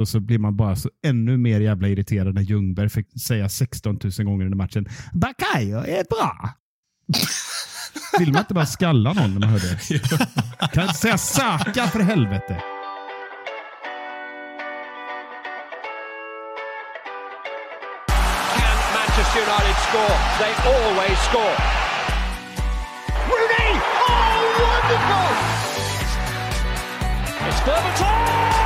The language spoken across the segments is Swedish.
Och så blir man bara så ännu mer jävla irriterad när Ljungberg fick säga 16 000 gånger under matchen. Bakayo är bra. Vill man inte bara skalla någon när man hör det? Kan inte säga Saka för helvete. Can Manchester United score? They always score. Rooney! Oh, wonderful! It's Berbatov!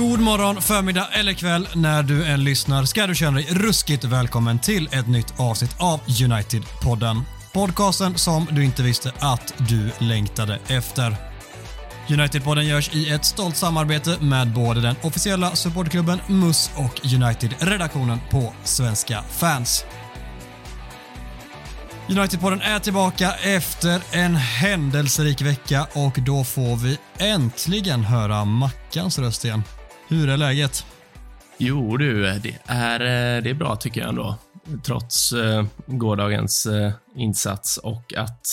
God morgon, förmiddag eller kväll när du än lyssnar ska du känna dig ruskigt välkommen till ett nytt avsnitt av United-podden. Podcasten som du inte visste att du längtade efter. United-podden görs i ett stolt samarbete med både den officiella supportklubben MUS och United-redaktionen på Svenska fans. United-podden är tillbaka efter en händelserik vecka och då får vi äntligen höra Mackans röst igen. Hur är läget? Jo du, det är, eh, det är bra tycker jag ändå. Trots eh, gårdagens eh, insats och att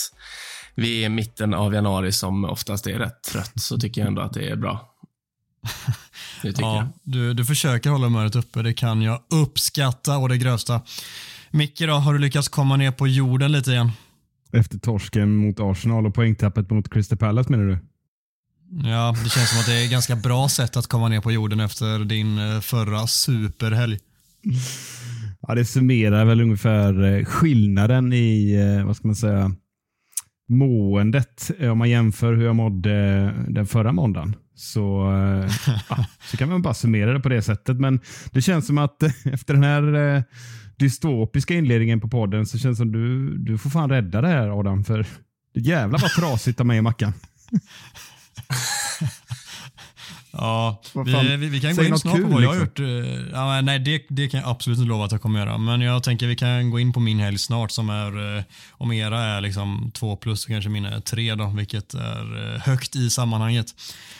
vi är i mitten av januari som oftast är rätt trött så tycker jag ändå att det är bra. Det tycker jag. Ja, du, du försöker hålla humöret uppe, det kan jag uppskatta och det grövsta. Micke då, har du lyckats komma ner på jorden lite igen? Efter torsken mot Arsenal och poängtappet mot Crystal Palace menar du? Ja, det känns som att det är ett ganska bra sätt att komma ner på jorden efter din eh, förra superhelg. Ja, det summerar väl ungefär eh, skillnaden i, eh, vad ska man säga, måendet. Om man jämför hur jag mådde den förra måndagen. Så, ja, så kan man bara summera det på det sättet. Men det känns som att efter den här dystopiska inledningen på podden så känns det som du, du får fan rädda det här Adam. För det jävlar vad trasigt av mig och Mackan. Ja, vi, vi, vi kan gå säg in något snart på vad jag har liksom. gjort. Eh, Ja, nej, det, det kan jag absolut inte lova att jag kommer göra. Men jag tänker vi kan gå in på min helg snart som är, eh, om era är liksom två plus så kanske mina är tre då, vilket är eh, högt i sammanhanget.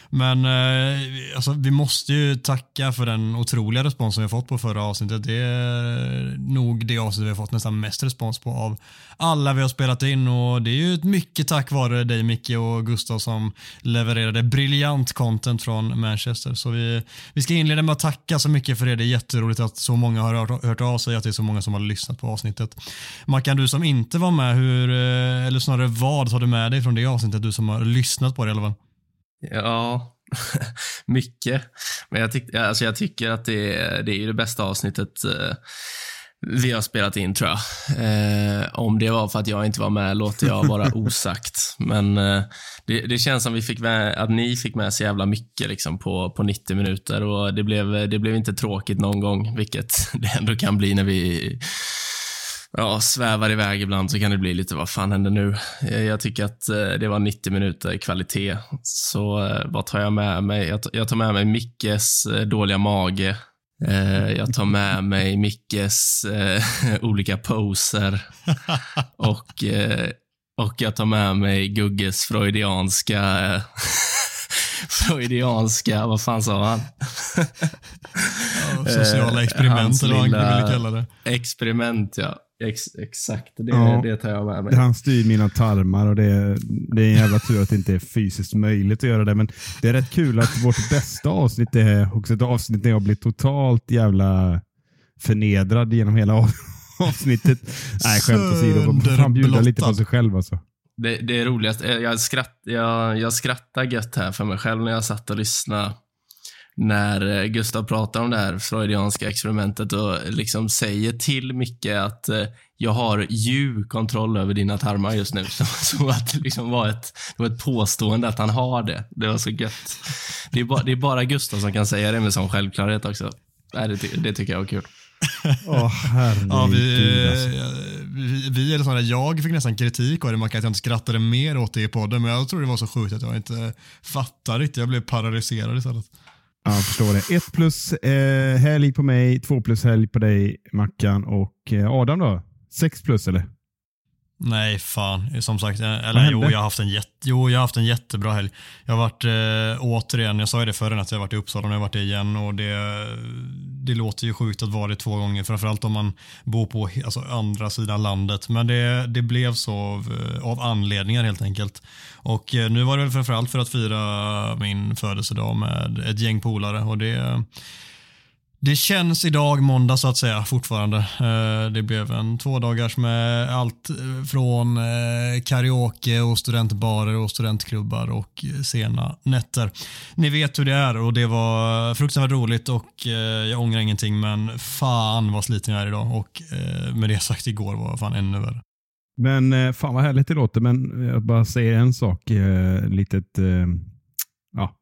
Men eh, alltså, vi måste ju tacka för den otroliga responsen vi har fått på förra avsnittet. Det är nog det avsnitt vi har fått nästan mest respons på av alla vi har spelat in och det är ju mycket tack vare dig Micke och Gustav som levererade briljant content från Manchester. Så vi, vi ska inleda med att tacka så mycket för det. Det är jätteroligt att så många har hört, hört av sig, att det är så många som har lyssnat på avsnittet. Mackan, du som inte var med, hur, eh, eller snarare vad tar du med dig från det avsnittet, du som har lyssnat på det i alla fall? Ja, mycket. Men jag, tyck, alltså jag tycker att det är, det är det bästa avsnittet eh, vi har spelat in, tror jag. Eh, om det var för att jag inte var med låter jag vara osagt. Men eh, det, det känns som vi fick med, att ni fick med så jävla mycket liksom, på, på 90 minuter och det blev, det blev inte tråkigt någon gång, vilket det ändå kan bli när vi ja, svävar iväg ibland så kan det bli lite, vad fan händer nu? Eh, Jag tycker att eh, det var 90 minuter kvalitet. Så eh, vad tar jag med mig? Jag tar- med mig Mickes dåliga mage. Jag tar med mig Mickes olika poser. Och, och jag tar med mig Gugges freudianska freudianska, vad fan sa han? Sociala Eh, experiment eller vad lilla- ville kalla det. Experiment, ja. Ex exakt, det, Ja. det tar jag med mig. Han styr mina tarmar och det är, det är en jävla tur att det inte är fysiskt möjligt att göra det. Men det är rätt kul att vårt bästa avsnitt är också ett avsnitt där jag blir totalt jävla förnedrad genom hela av- avsnittet. Nej, skämt åsido. Fan bjuda lite på sig själv alltså. Det, det är roligast. Jag, skratt, jag, jag skrattar gött här för mig själv när jag satt och lyssnade när eh, Gustav pratar om det här freudianska experimentet och liksom säger till Micke att eh, jag har ju kontroll över dina tarmar just nu. Så, så att det liksom var ett, det var ett påstående att han har det. Det var så gött. Det är, ba, det är bara Gustav som kan säga det med sån självklarhet också. Nej, det, det tycker jag var kul. Åh, herregud. Ja, vi, alltså. eh, vi, vi eller snarare jag fick nästan kritik av det, man kan att jag inte skrattade mer åt det i podden, men jag tror det var så sjukt att jag inte fattade riktigt. Jag blev paralyserad istället. Ja, jag förstår det. Ett plus eh, helg på mig, två plus helg på dig Mackan och eh, Adam då? Sex plus eller? Nej, fan. Som sagt, eh, eller jo jag, har haft en jätte, jo, jag har haft en jättebra helg. Jag har varit, eh, återigen, jag sa ju det förra att jag har varit i Uppsala och nu har jag varit det igen och det, det låter ju sjukt att vara det två gånger, framförallt om man bor på alltså, andra sidan landet. Men det, det blev så av, eh, av anledningar helt enkelt. Och eh, nu var det väl framförallt för att fira min födelsedag med ett gäng polare och det det känns idag, måndag så att säga, fortfarande. Eh, det blev en två dagars med allt eh, från eh, karaoke och studentbarer och studentklubbar och sena nätter. Ni vet hur det är och det var fruktansvärt roligt och jag ångrar ingenting men fan vad sliten jag är idag och med det sagt igår var fan ännu värre. Men fan vad härligt det låter. Men jag bara säger en sak. Litet,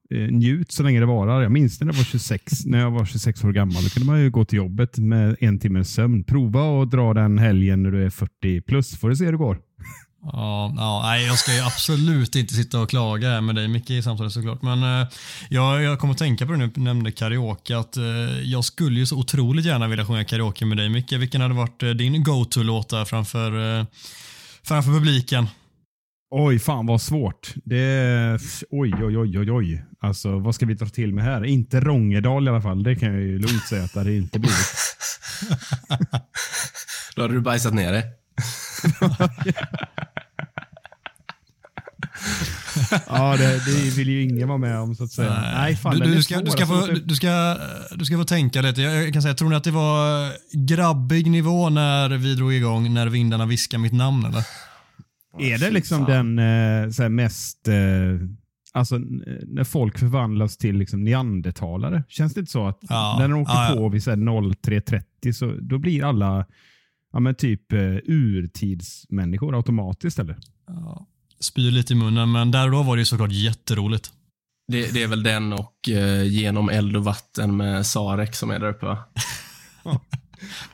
njut så länge det varar. Jag minns när jag var 26. När jag var 26 år gammal. Då kunde man ju gå till jobbet med en timmes sömn. Prova att dra den helgen när du är 40 plus. Får du se hur det går. Ja, ja, nej, jag ska ju absolut inte sitta och klaga med dig Micke i samtalet såklart. Men eh, jag, jag kommer att tänka på det nu du nämnde karaoke. Att, eh, jag skulle ju så otroligt gärna vilja sjunga karaoke med dig Micke. Vilken hade varit eh, din go-to-låt där framför, eh, framför publiken? Oj, fan vad svårt. Det, oj, oj, oj, oj, oj. Alltså, vad ska vi dra till med här? Inte Rångedal i alla fall. Det kan jag ju lugnt säga att det hade inte blivit. Då hade du bajsat ner det. Ja, det, det vill ju ingen vara med om så att säga. Nej, fan, du, du, ska, du, ska alltså. få, du, ska, du ska få tänka lite. Jag, jag kan säga, tror ni att det var grabbig nivå när vi drog igång när vindarna viskar mitt namn eller? Är det liksom den eh, så här mest, eh, alltså när folk förvandlas till liksom neandertalare? Känns det inte så att Ja, när de åker ja, ja. på vid så här 03.30 så då blir alla ja, men typ eh, urtidsmänniskor automatiskt eller? Spyr lite i munnen, men där och då var det ju såklart jätteroligt. Det, det är väl den och eh, Genom eld och vatten med Sarek som är där uppe va?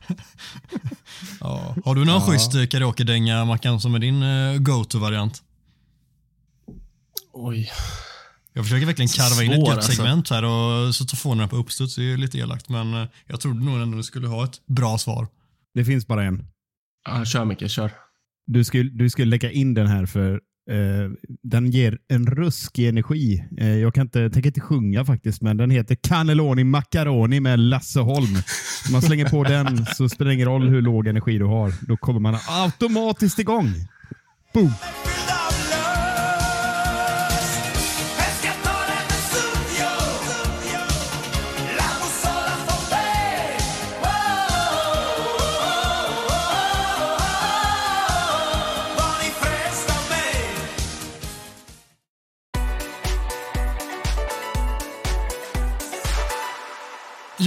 Ja. Har du någon Ja. schysst eh, karaoke-dänga Mackan som är din eh, go-to-variant? Oj. Jag försöker verkligen karva in ett Svår, gött alltså. segment här och så får den på uppstuds. Det är lite elakt, men eh, jag trodde nog ändå du skulle ha ett bra svar. Det finns bara en. Ja, kör Micke, kör. Du skulle, du skulle lägga in den här för eh, den ger en ruskig energi. Eh, jag kan inte, tänker inte sjunga faktiskt, men den heter Cannelloni Macaroni med Lasse Holm. Om man slänger på den så spelar det ingen roll hur låg energi du har. Då kommer man automatiskt igång. Boom!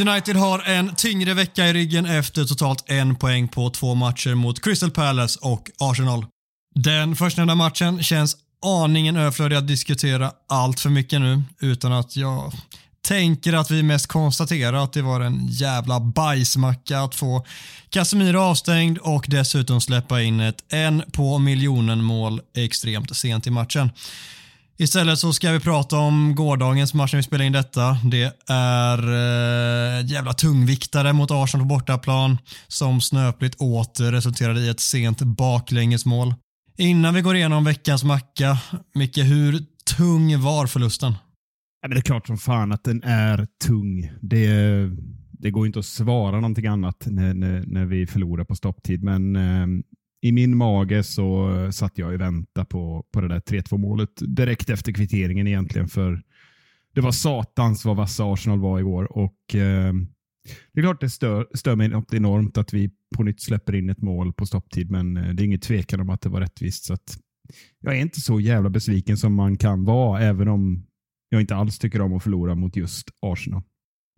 United har en tyngre vecka i ryggen efter totalt en poäng på två matcher mot Crystal Palace och Arsenal. Den förstnämnda matchen känns aningen överflödig att diskutera allt för mycket nu utan att jag tänker att vi mest konstaterar att det var en jävla bajsmacka att få Casemiro avstängd och dessutom släppa in ett en på miljonen mål extremt sent i matchen. Istället så ska vi prata om gårdagens match när vi spelar in detta. Det är eh, jävla tungviktare mot Arsenal på bortaplan som snöpligt åter resulterade i ett sent baklängesmål. Innan vi går igenom veckans macka, Micke, hur tung var förlusten? Ja, men det är klart som fan att den är tung. Det, det går inte att svara någonting annat när, när, när vi förlorar på stopptid. Men eh, i min mage så eh, satt jag och väntade på, på det där 3-2 målet direkt efter kvitteringen egentligen. För det var satans vad vassa Arsenal var igår. Och eh, det är klart det stör, stör mig något enormt att vi på nytt släpper in ett mål på stopptid. Men eh, det är ingen tvekan om att det var rättvist. Så att jag är inte så jävla besviken som man kan vara, även om jag inte alls tycker om att förlora mot just Arsenal.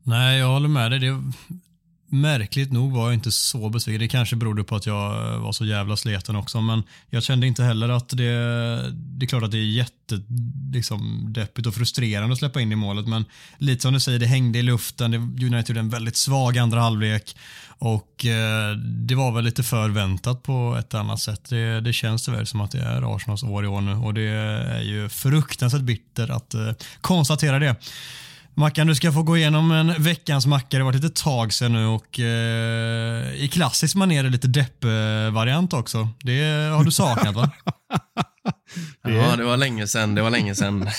Nej, jag håller med dig. Det Märkligt nog var jag inte så besviken. Det kanske berodde på att jag eh, var så jävla sleten också, men jag kände inte heller att det... Det är klart att det är jätte, liksom, deppigt och frustrerande att släppa in i målet, men lite som du säger, det hängde i luften. Det, United gjorde en väldigt svag andra halvlek och eh, det var väl lite förväntat på ett annat sätt. Det, det känns tyvärr som att det är Arsenals år i år nu och det är ju fruktansvärt bittert att eh, konstatera det. Mackan, du ska få gå igenom en veckans macka. Det har varit lite tag sedan nu och eh, i klassisk manér är det lite depp-variant också. Det har du saknat va? Ja, det var länge sedan. Det var länge sedan.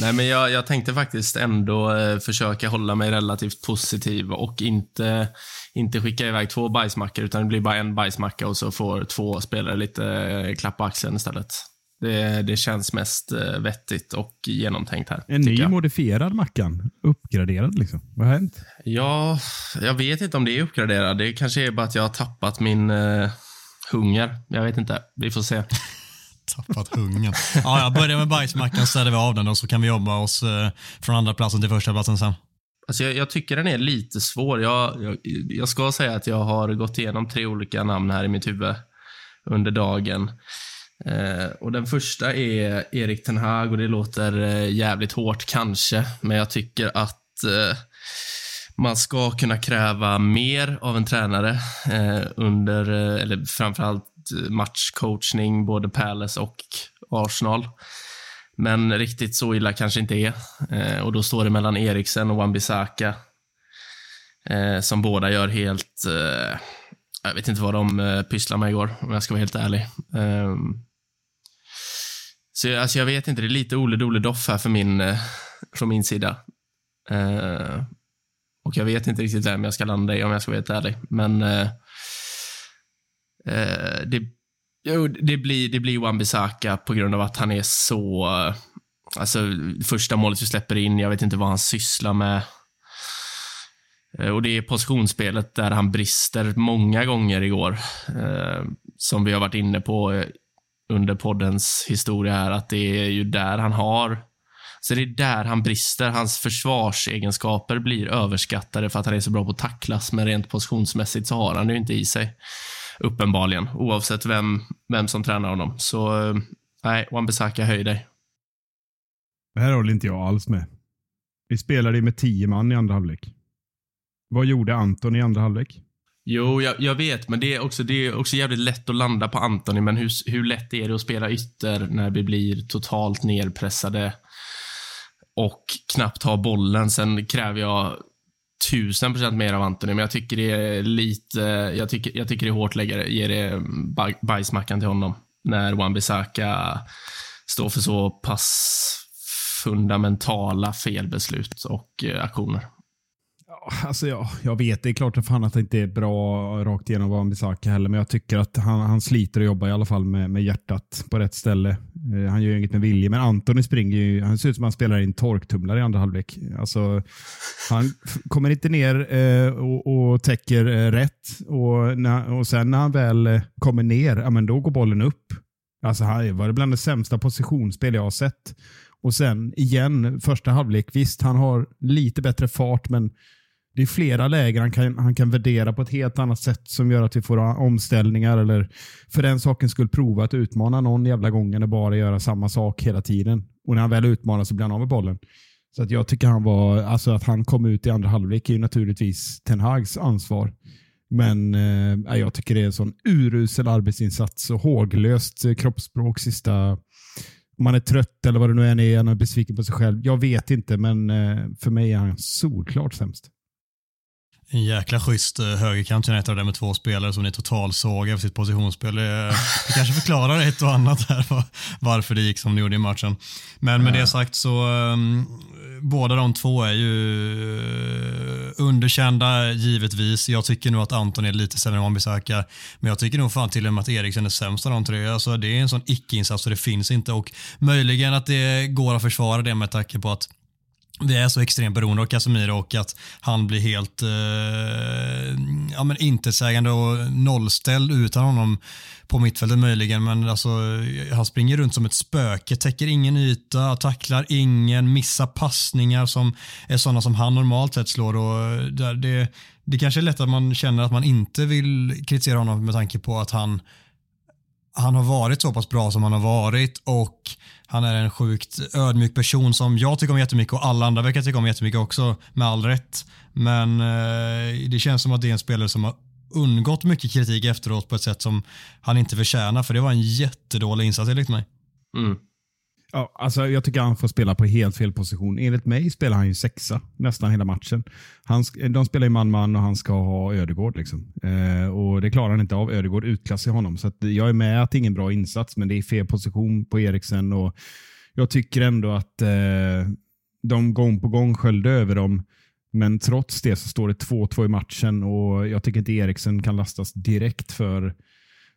Nej, men jag, jag tänkte faktiskt ändå eh, försöka hålla mig relativt positiv och inte, inte skicka iväg två bajsmackor, utan det blir bara en bajsmacka och så får två spelare lite eh, klapp på axeln istället. Det, det känns mest eh, vettigt och genomtänkt här. En ny jag. modifierad Mackan. Uppgraderad liksom. Vad har hänt? Ja, jag vet inte om det är uppgraderat. Det kanske är bara att jag har tappat min eh, hunger. Jag vet inte. Vi får se. Tappat hungern. Ja, jag börjar med bajsmackan så ställer vi av den och så kan vi jobba oss eh, från andra platsen till första platsen sen. Alltså jag, jag tycker den är lite svår. Jag, jag, jag ska säga att jag har gått igenom tre olika namn här i mitt huvud under dagen. Eh, och Den första är Erik Ten Hag och det låter eh, jävligt hårt kanske, men jag tycker att eh, man ska kunna kräva mer av en tränare eh, under, eh, eller framförallt eh, matchcoachning, både Palace och Arsenal. Men riktigt så illa kanske inte är. Och då står det mellan Eriksen och Wan-Bissaka. Som båda gör helt... Jag vet inte vad de pysslar pysslade med igår, om jag ska vara helt ärlig. Ehm, så jag- alltså jag vet inte, det är lite Ole Dole Doff här för min, eh, från min sida. Eh, och jag vet inte riktigt vem jag ska landa i om jag ska vara helt ärlig. Men eh, eh det, jo, det blir, det blir Wan-Bissaka på grund av att han är så... Eh, alltså, första målet vi släpper in, jag vet inte vad han sysslar med. Eh, och det är positionsspelet där han brister många gånger igår. Eh, som vi har varit inne på under poddens historia här, att det är ju där han har så det är där han brister. Hans försvarsegenskaper blir överskattade för att han är så bra på att tacklas, men rent positionsmässigt så har han det ju inte i sig. Uppenbarligen, oavsett vem, vem som tränar honom. Så eh, nej, Wan-Bissaka, höj dig. Det här håller inte jag alls med. Vi spelade med tio man i andra halvlek. Vad gjorde Anton i andra halvlek? Jo, jag, jag vet, men det är, också, det är också jävligt lätt att landa på Antoni, men hur, hur lätt är det att spela ytter när vi blir totalt nerpressade och knappt har bollen? Sen kräver jag tusen procent mer av Antoni, men jag tycker det är lite, jag tycker, jag tycker det är hårt läggare, ge det bajsmackan till honom när Wan-Bissaka står för så pass fundamentala felbeslut och eh, aktioner. Alltså ja, jag vet, det är klart att fan att det inte är bra rakt igenom vad Bisaka heller, men jag tycker att han, han sliter och jobbar i alla fall med, med hjärtat på rätt ställe. Eh, han gör ju inget med vilje, men Antoni springer ju, han ser ut som han spelar i en torktumlare i andra halvlek. Alltså, han kommer inte ner eh, och, och täcker eh, rätt och, när, och sen när han väl eh, kommer ner, ja, men då går bollen upp. Alltså, han var det bland det sämsta positionsspel jag har sett. Och sen igen, första halvlek, visst han har lite bättre fart, men det är flera läger han kan, han kan värdera på ett helt annat sätt som gör att vi får omställningar eller för den saken skulle prova att utmana någon jävla gång än att bara göra samma sak hela tiden. Och när han väl utmanar så blir han av med bollen. Så att jag tycker han var, alltså att han kom ut i andra halvlek är ju naturligtvis Ten Hags ansvar. Men eh, jag tycker det är en sån urusel arbetsinsats och håglöst kroppsspråk sista om man är trött eller vad det nu än är, han är besviken på sig själv. Jag vet inte, men eh, för mig är han solklart sämst. En jäkla schysst eh, högerkant United där med två spelare som ni totalsågar för sitt positionsspel. Det, det kanske förklarar ett och annat här var- varför det gick som det gjorde i matchen. Men med det sagt så um, båda de två är ju eh, underkända givetvis. Jag tycker nog att Anton är lite sämre än Wan-Bissaka. Men jag tycker nog fan till och med att Eriksen är sämst av de tre. Alltså, det är en sån icke-insats så det finns inte och möjligen att det går att försvara det med tanke på att vi är så extremt beroende av Casemiro och att han blir helt eh, ja, men intetsägande och nollställd utan honom på mittfältet möjligen. Men alltså, han springer runt som ett spöke, täcker ingen yta, tacklar ingen, missar passningar som är sådana som han normalt sett slår. Och där det, det kanske är lätt att man känner att man inte vill kritisera honom med tanke på att han han har varit så pass bra som han har varit och han är en sjukt ödmjuk person som jag tycker om jättemycket och alla andra verkar tycka om jättemycket också med all rätt. Men eh, det känns som att det är en spelare som har undgått mycket kritik efteråt på ett sätt som han inte förtjänar för det var en jättedålig insats enligt mig. Mm. Ja, alltså jag tycker han får spela på helt fel position. Enligt mig spelar han ju sexa nästan hela matchen. Han, de spelar ju man-man och han ska ha Ödegård. Liksom. Eh, och Det klarar han inte av. Ödegård utklassar honom. Så jag är med att det är ingen bra insats, men det är fel position på Eriksen. Och jag tycker ändå att eh, de gång på gång sköljde över dem. Men trots det så står det 2-2 i matchen och jag tycker inte Eriksen kan lastas direkt för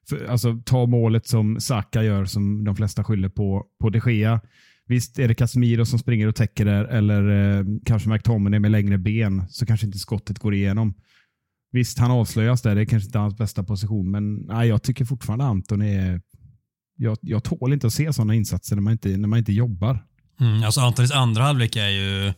för, alltså, ta målet som Saka gör, som de flesta skyller på, på de Gea. Visst är det Casemiro som springer och täcker där, eller eh, kanske McTominay med längre ben, så kanske inte skottet går igenom. Visst, han avslöjas där. Det är kanske inte hans bästa position, men nej, jag tycker fortfarande Anton är... Jag, jag tål inte att se sådana insatser när man inte, när man inte jobbar. Mm, alltså Antonis andra halvlek är ju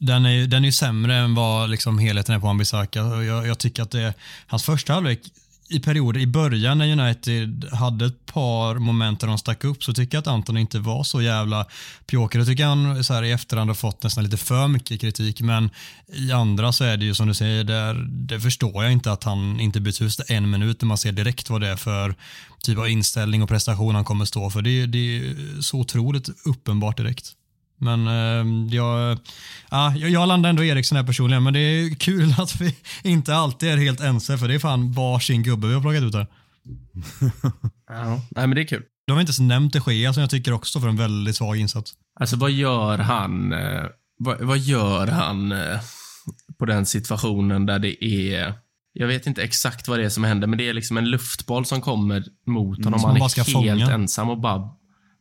den är, den är ju sämre än vad liksom helheten är på Ambisaka. Jag, jag tycker att det, hans första halvlek i perioder i början när United hade ett par moment där de stack upp så tycker jag att Anton inte var så jävla pjåkig. Jag tycker han så här i efterhand har fått nästan lite för mycket kritik men i andra så är det ju som du säger, där, det förstår jag inte att han inte byts ut en minut när man ser direkt vad det är för typ av inställning och prestation han kommer stå för. Det, det är så otroligt uppenbart direkt. Men eh, jag, ja, jag landar ändå Eriksson här personligen, men det är kul att vi inte alltid är helt ense, för det är fan varsin gubbe vi har plockat ut här. ja, nej men det är kul. Du har inte ens nämnt de Gea som jag tycker också för en väldigt svag insats. Alltså vad gör han, eh, vad, vad, gör han eh, på den situationen där det är jag vet inte exakt vad det är som händer, men det är liksom en luftboll som kommer mot honom. Mm, han är helt fånga. ensam och bara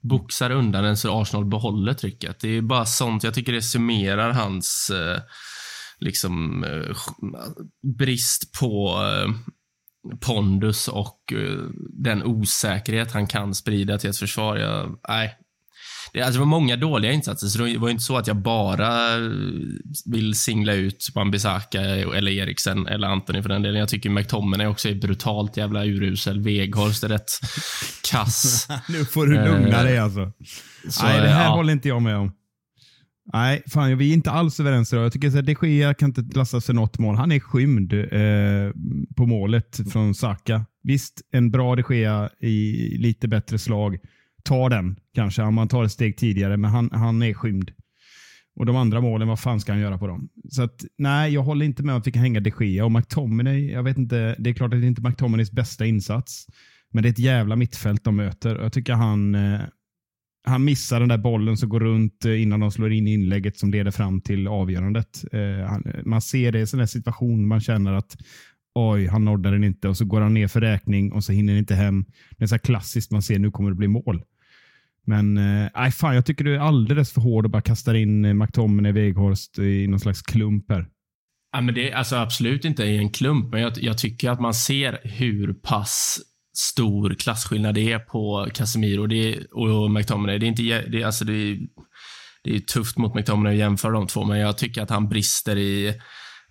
boxar undan den så Arsenal behåller trycket. Det är bara sånt, jag tycker det summerar hans eh, liksom eh, brist på eh, pondus och eh, den osäkerhet han kan sprida till ett försvar. Jag, nej, det, alltså, det var många dåliga insatser, så det var inte så att jag bara eh, vill singla ut Bambisaka eller Eriksen eller Anthony för den delen. Jag tycker McTominay också är brutalt jävla urusel. Weghorst är rätt kass. nu får du lugna dig alltså. Så, Nej, det här ja. håller inte jag med om. Nej, fan, vi är inte alls överens idag. Jag tycker att de Gea kan inte lastas för något mål. Han är skymd eh, på målet från Saka. Visst, en bra de Gea i lite bättre slag tar den kanske om man tar ett steg tidigare, men han, han är skymd. Och de andra målen, vad fan ska han göra på dem? Så att, nej, jag håller inte med om att vi kan hänga de Gea. Och McTominay, jag vet inte, det är klart att det inte är McTominays bästa insats. Men det är ett jävla mittfält de möter. Jag tycker han, eh, han missar den där bollen som går runt eh, innan de slår in inlägget som leder fram till avgörandet. Eh, han, man ser det i en sån här situation, man känner att oj, han nådde den inte och så går han ner för räkning och så hinner han inte hem. Det är så klassiskt man ser, nu kommer det bli mål. Men eh, fan, jag tycker du är alldeles för hård och bara kastar in eh, McTominay, Weghorst i någon slags klump här. Ja, men det är alltså absolut inte i en klump, men jag, jag, tycker att man ser hur pass stor klasskillnad det är på Casemiro det och McTominay. Det är, inte, det, alltså det, är, det är tufft mot McTominay att jämföra de två, men jag tycker att han brister i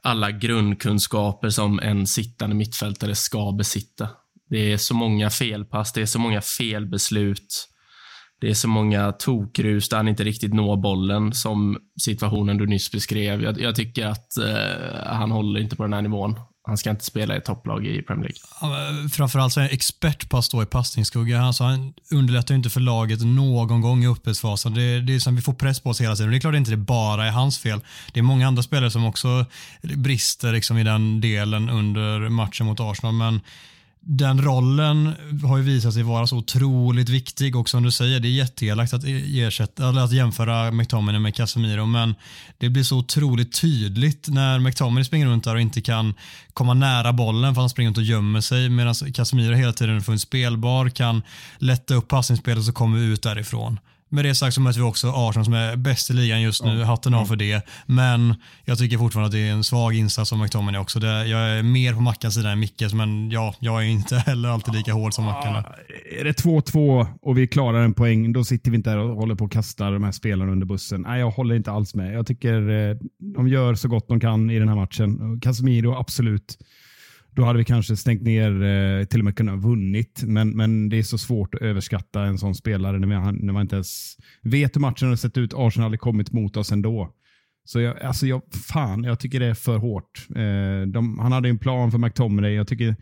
alla grundkunskaper som en sittande mittfältare ska besitta. Det är så många felpass, det är så många felbeslut. Det är så många tokrus där han inte riktigt når bollen som situationen du nyss beskrev. Jag, jag tycker att eh, han håller inte på den här nivån. Han ska inte spela i ett topplag i Premier League. Ja, framförallt så är han expert på att stå i passningsskugga. Alltså han underlättar inte för laget någon gång i uppspelsfasen. Det, det är som vi får press på oss hela tiden. Det är klart att inte det bara är hans fel. Det är många andra spelare som också brister liksom i den delen under matchen mot Arsenal. Men den rollen har ju visat sig vara så otroligt viktig och som du säger, det är jätteelakt att, ersätta, eller att jämföra McTominay med Casemiro men det blir så otroligt tydligt när McTominay springer runt där och inte kan komma nära bollen för han springer runt och gömmer sig medan Casemiro hela tiden får en spelbar, kan lätta upp passningsspelet och så kommer vi ut därifrån. Med det sagt så möter vi också Arsenal som är bäst i ligan just nu. Hatten av för det. Men jag tycker fortfarande att det är en svag insats av McTominay också. Jag är mer på Mackans sida än Mickes, men ja, jag är inte heller alltid lika hård som Mackan. Är det 2-2 och vi klarar en poäng, då sitter vi inte här och håller på att kasta de här spelarna under bussen. Nej, jag håller inte alls med. Jag tycker eh, de gör så gott de kan i den här matchen. Casemiro, absolut då hade vi kanske stängt ner, eh, till och med kunnat vunnit. Men, men det är så svårt att överskatta en sån spelare när man, när man inte ens vet hur matchen har sett ut. Arsenal hade kommit mot oss ändå. Så jag, alltså jag, fan, jag tycker det är för hårt. Eh, de, han hade en plan för McTominay. Jag tycker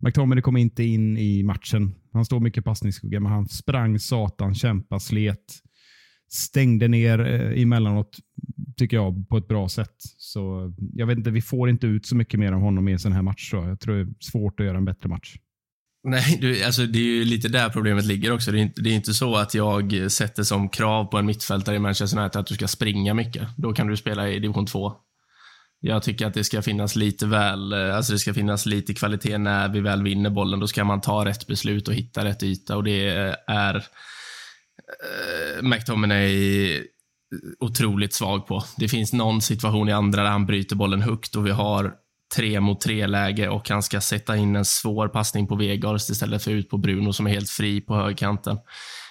McTominay kom inte in i matchen. Han står mycket passningsskugga, men han sprang satan, kämpade, slet stängde ner eh, emellanåt, tycker jag, på ett bra sätt. Så jag vet inte, vi får inte ut så mycket mer av honom i en sån här match. Så jag. tror det är svårt att göra en bättre match. Nej, du, alltså det är ju lite där problemet ligger också. Det är, inte, det är inte så att jag sätter som krav på en mittfältare i Manchester United att du ska springa mycket. Då kan du spela i division 2. Jag tycker att det ska finnas lite väl, eh, alltså det ska finnas lite kvalitet när vi väl vinner bollen. Då ska man ta rätt beslut och hitta rätt yta och det är eh, McTominay otroligt svag på. Det finns någon situation i andra där han bryter bollen högt och vi har tre mot tre läge och han ska sätta in en svår passning på Vegas istället för ut på Bruno som är helt fri på högerkanten.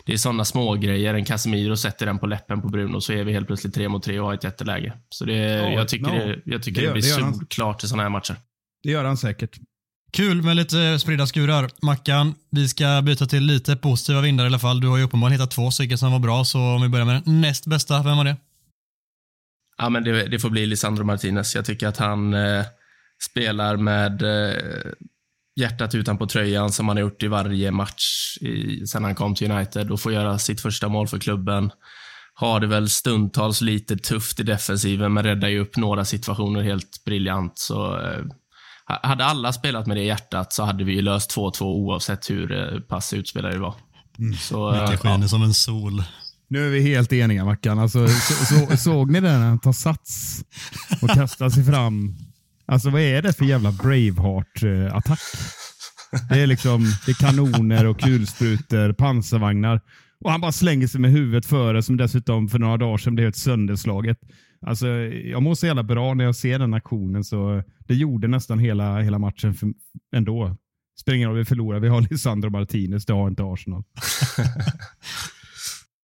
Det är sådana små grejer. En Casemiro sätter den på läppen på Bruno så är vi helt plötsligt tre mot tre och har ett jätteläge. Så det, ja, jag tycker, no. det, jag tycker det, det blir solklart i sådana här matcher. Det gör han säkert. Kul med lite spridda skurar. Mackan, vi ska byta till lite positiva vindar i alla fall. Du har ju uppenbarligen hittat två stycken som var bra, så om vi börjar med den näst bästa, vem var det? Ja, men det, det får bli Lisandro Martinez. Jag tycker att han eh, spelar med eh, hjärtat utanpå tröjan som han har gjort i varje match i, sen han kom till United och får göra sitt första mål för klubben. Har det väl stundtals lite tufft i defensiven, men räddar ju upp några situationer helt briljant. Så eh, hade alla spelat med det hjärtat så hade vi ju löst 2-2 oavsett hur eh, pass utspelare det var. Mm. Så, Micke skiner ja. som en sol. Nu är vi helt eniga Mackan. Alltså, så, så, såg ni det när han tar sats och kastar sig fram Alltså vad är det för jävla Braveheart-attack? Det är liksom det är kanoner och kulsprutor, pansarvagnar. Och han bara slänger sig med huvudet före som dessutom för några dagar sedan blev ett sönderslaget. Alltså, jag mår så jävla bra när jag ser den aktionen. Så det gjorde nästan hela, hela matchen för, ändå. Spelar ingen roll, vi förlorar. Vi har Lisandro Martinez, det har inte Arsenal.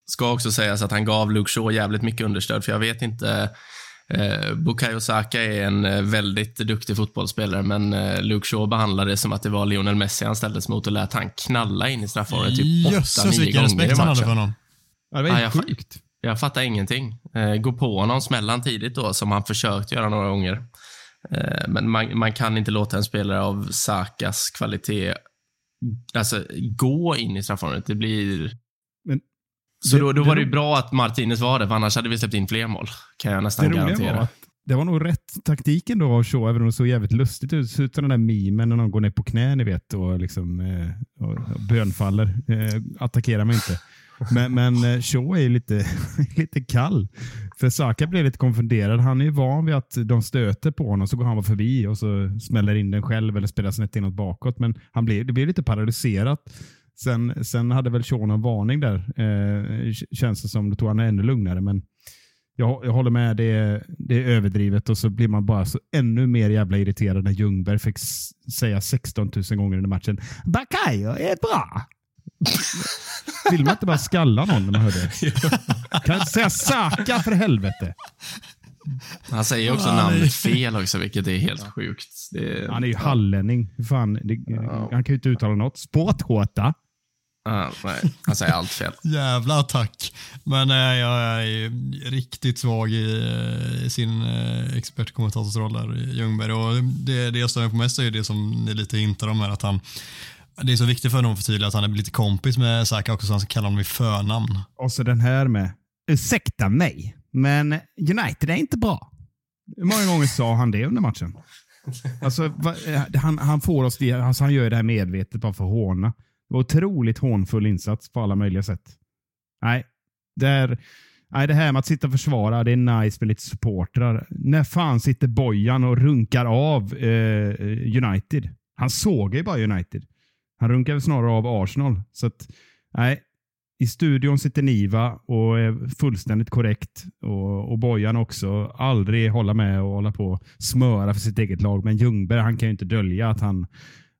Ska också sägas att han gav Luke Shaw jävligt mycket understöd, för jag vet inte Eh, Bukayo Saka är en eh, väldigt duktig fotbollsspelare, men eh, Luke Shaw behandlade det som att det var Lionel Messi han ställdes mot och lät han knalla in i straffområdet typ 8-9 gånger i matchen. För honom. Ja, det var helt ja, sjukt. Jag, fattar ingenting. Eh, gå på honom, smälla tidigt då, som han försökt göra några gånger. Eh, men man, man, kan inte låta en spelare av Sakas kvalitet alltså, gå in i straffområdet. Det blir... Men så då, då var det ju bra att Martinez var det, för annars hade vi släppt in fler mål. Kan jag nästan det garantera. Var det var nog rätt taktiken då av Shaw, även om det såg jävligt lustigt ut. Det ser ut som den där memen när någon går ner på knä, ni vet, och, liksom, eh, och bönfaller. Eh, attackera mig inte. Men, men eh, Shaw är lite, lite kall. För Saka blir lite konfunderad. Han är ju van vid att de stöter på honom, så går han bara förbi och så smäller in den själv eller spelar snett inåt bakåt. Men han blir, det blir lite paralyserat. Sen, sen hade väl Shaw någon varning där. Eh, känns det som. Då tog han ännu lugnare. Men jag, jag håller med. Det är, det är överdrivet och så blir man bara så ännu mer jävla irriterad när Ljungberg fick säga 16 000 gånger under matchen. Bakayo är bra. Vill man inte bara skalla någon när man hör det? Kan inte säga Saka för helvete. Han säger också ja, namnet fel också, vilket är helt sjukt. Är, han är ju hallänning. Fan, det, ja. Han kan ju inte uttala något. Sporthåta. Uh, nej, han säger allt fel. Jävla attack. Men äh, jag är riktigt svag i, i sin äh, expertkommentatorsroll där, Ljungberg. Och det, det jag stör mig på mest är det som ni lite hintar om här, att han det är så viktigt för honom att förtydliga att han är lite kompis med Saka också, så han ska kalla honom i förnamn. Och så den här med, ursäkta mig, men United är inte bra. Hur många gånger sa han det under matchen? Alltså, eh, han, han får oss det, alltså han gör det här medvetet bara för att håna. Det var otroligt hånfull insats på alla möjliga sätt. Nej, där, nej, det här med att sitta och försvara, det är nice med lite supportrar. När fan sitter Bojan och runkar av eh, United? Han såg ju bara United. Han runkar snarare av Arsenal. Så att, nej, i studion sitter Niva och är fullständigt korrekt. Och, och Bojan också. Aldrig hålla med och hålla på smöra för sitt eget lag. Men Ljungberg han kan ju inte dölja att han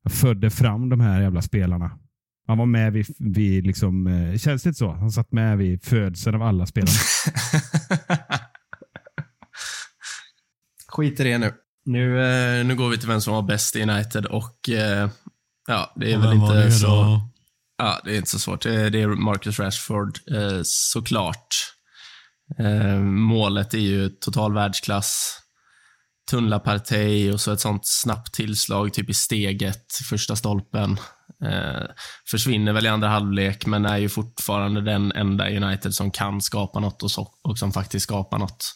födde fram de här jävla spelarna. Han var med vid, vid liksom, eh, känns det så? Han satt med vid födseln av alla spelare. Skit i det nu. Nu, eh, nu går vi till vem som var bäst i United och eh, ja, det är väl inte så... Då? Ja, det är inte så svårt. Det är Marcus Rashford, eh, såklart. Eh, målet är ju total världsklass. tunnla Partey och så ett sånt snabbt tillslag typ i steget, första stolpen. Eh, försvinner väl i andra halvlek, men är ju fortfarande den enda United som kan skapa något och, så, och som faktiskt skapar något.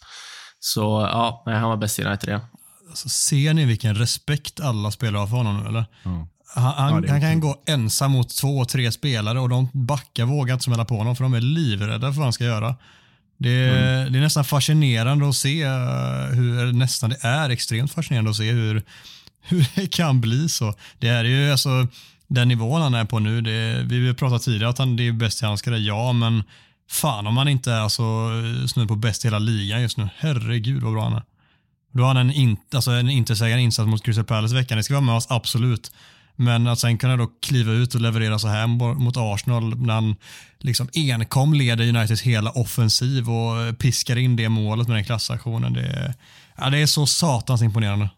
Så ja, han var bäst i United, ja. Alltså, ser ni vilken respekt alla spelare har för honom nu, eller? Ja. Han, han, Ja, han kan gå ensam mot två, tre spelare och de backar vågar inte smälla på honom för de är livrädda för vad han ska göra. Det, Mm. det är nästan fascinerande att se eh, hur, nästan det är extremt fascinerande att se hur, hur det kan bli så. Det är ju alltså den nivån han är på nu, det, vi har pratat tidigare att han det är bäst i handskar, ja men fan om han inte är alltså, snudd på bäst i hela ligan just nu. Herregud vad bra han är. Då har han en, in, alltså en intetsägande insats mot Crystal Palace i veckan. Det ska vara med oss, absolut. Men att sen kunna då kliva ut och leverera så här mot Arsenal när han liksom enkom leder Uniteds hela offensiv och piskar in det målet med den klassaktionen. Det är, ja, det är så satans imponerande.